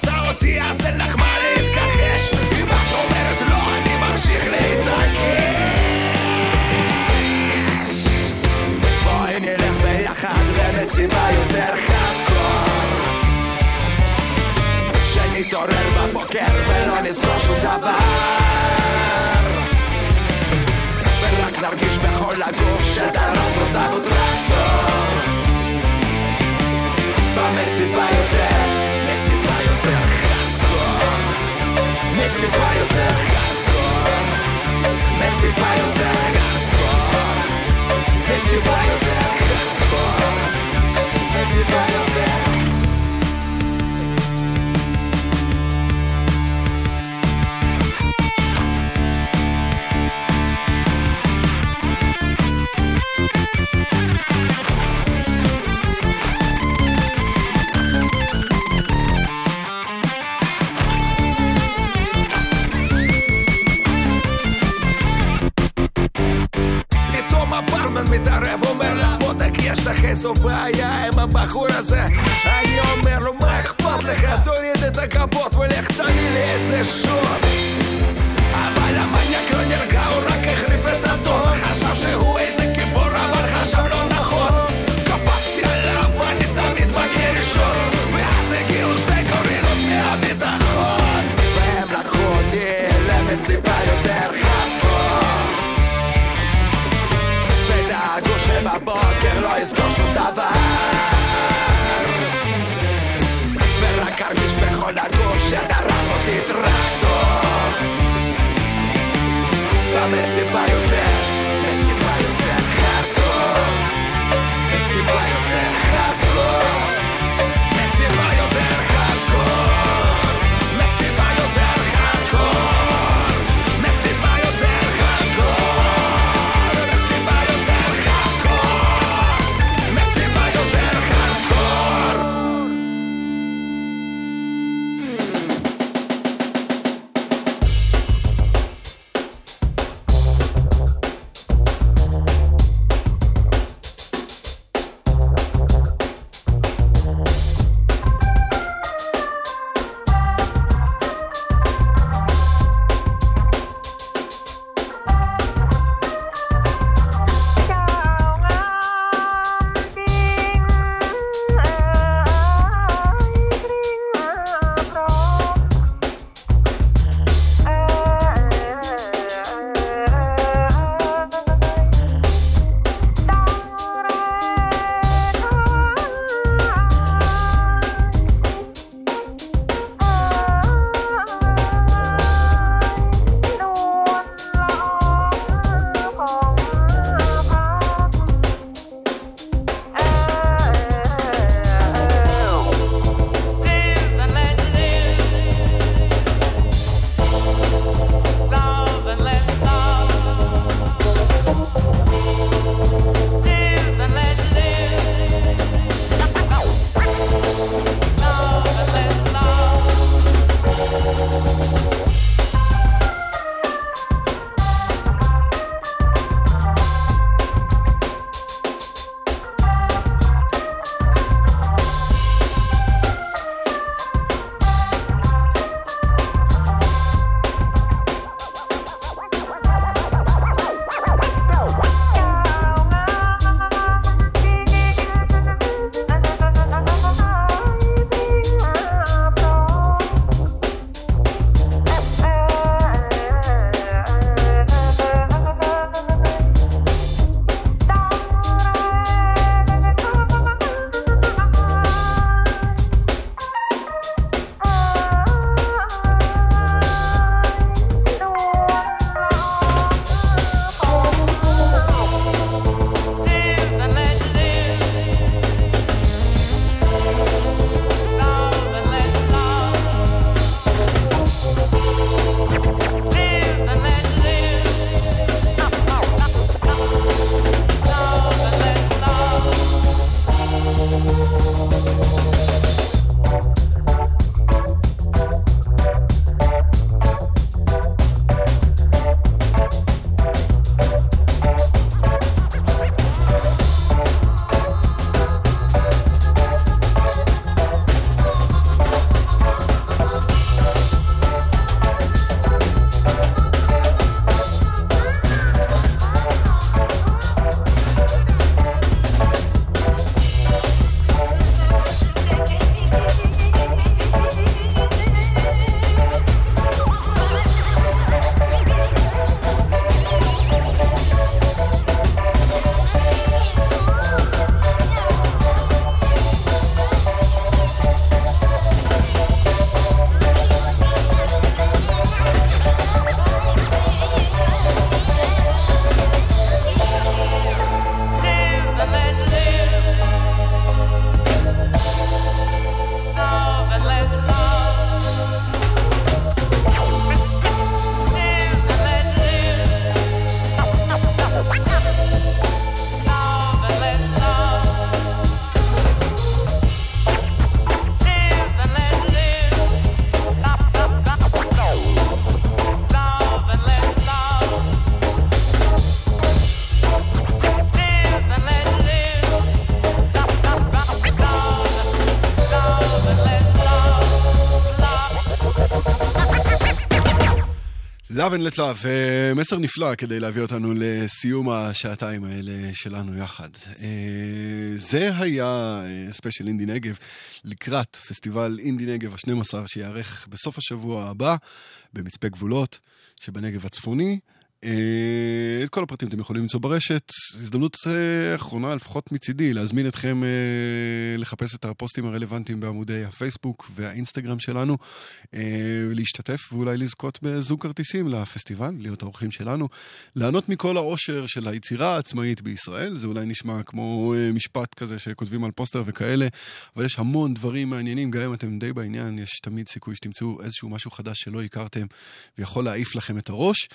רוצה אותי, אז אין לך מה להתכחש. אם את אומרת לא, אני ממשיך להתעקש. בואי נלך ביחד למסיבה יותר חדקור שנתעורר בבוקר ולא נזכור שום דבר. ורק נרגיש בכל הגוף שדרס אותנו טרקטור. במסיבה יותר, מסיבה יותר חדקור מסיבה יותר חדקור מסיבה יותר יש לך איזו בעיה עם הבחור הזה? אני Let Love, אה, מסר נפלא כדי להביא אותנו לסיום השעתיים האלה שלנו יחד. אה, זה היה ספיישל אינדי נגב לקראת פסטיבל אינדי נגב ה-12 שייערך בסוף השבוע הבא במצפה גבולות שבנגב הצפוני. אה, את כל הפרטים אתם יכולים למצוא ברשת. הזדמנות אה, אחרונה, לפחות מצידי, להזמין אתכם אה, לחפש את הפוסטים הרלוונטיים בעמודי הפייסבוק והאינסטגרם שלנו, להשתתף ואולי לזכות בזוג כרטיסים לפסטיבל, להיות האורחים שלנו, ליהנות מכל העושר של היצירה העצמאית בישראל. זה אולי נשמע כמו משפט כזה שכותבים על פוסטר וכאלה, אבל יש המון דברים מעניינים, גם אם אתם די בעניין, יש תמיד סיכוי שתמצאו איזשהו משהו חדש שלא הכרתם ויכול להעיף לכם את הראש.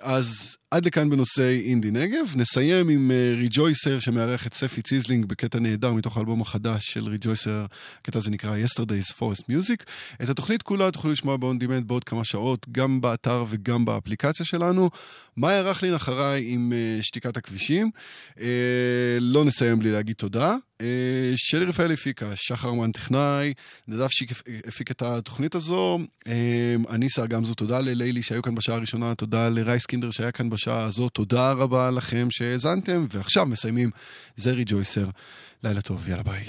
אז עד לכאן בנושא אינדי נגב. נסיים עם Rejoicer שמארח את ספי ציזלינג בקטע נהדר מתוך האלבום החדש של Rejoicer. הקטע הזה נקרא Yesterday's Forest Music. את התוכנית כולה תוכלו לשמוע ב-on demand בעוד כמה שעות, גם באתר וגם באפליקציה שלנו. מאיה רכלין אחריי עם שתיקת הכבישים. לא נסיים בלי להגיד תודה. שלי רפאל הפיקה, שחר מן טכנאי, נדב שיק הפיק את התוכנית הזו. אני שר גמזו, תודה ללילי שהיו כאן בשעה הראשונה, תודה לרייס קינדר שהיה כאן בשעה הזו, תודה רבה לכם שהאזנתם, ועכשיו מסיימים זרי ג'ויסר. לילה טוב, יאללה ביי.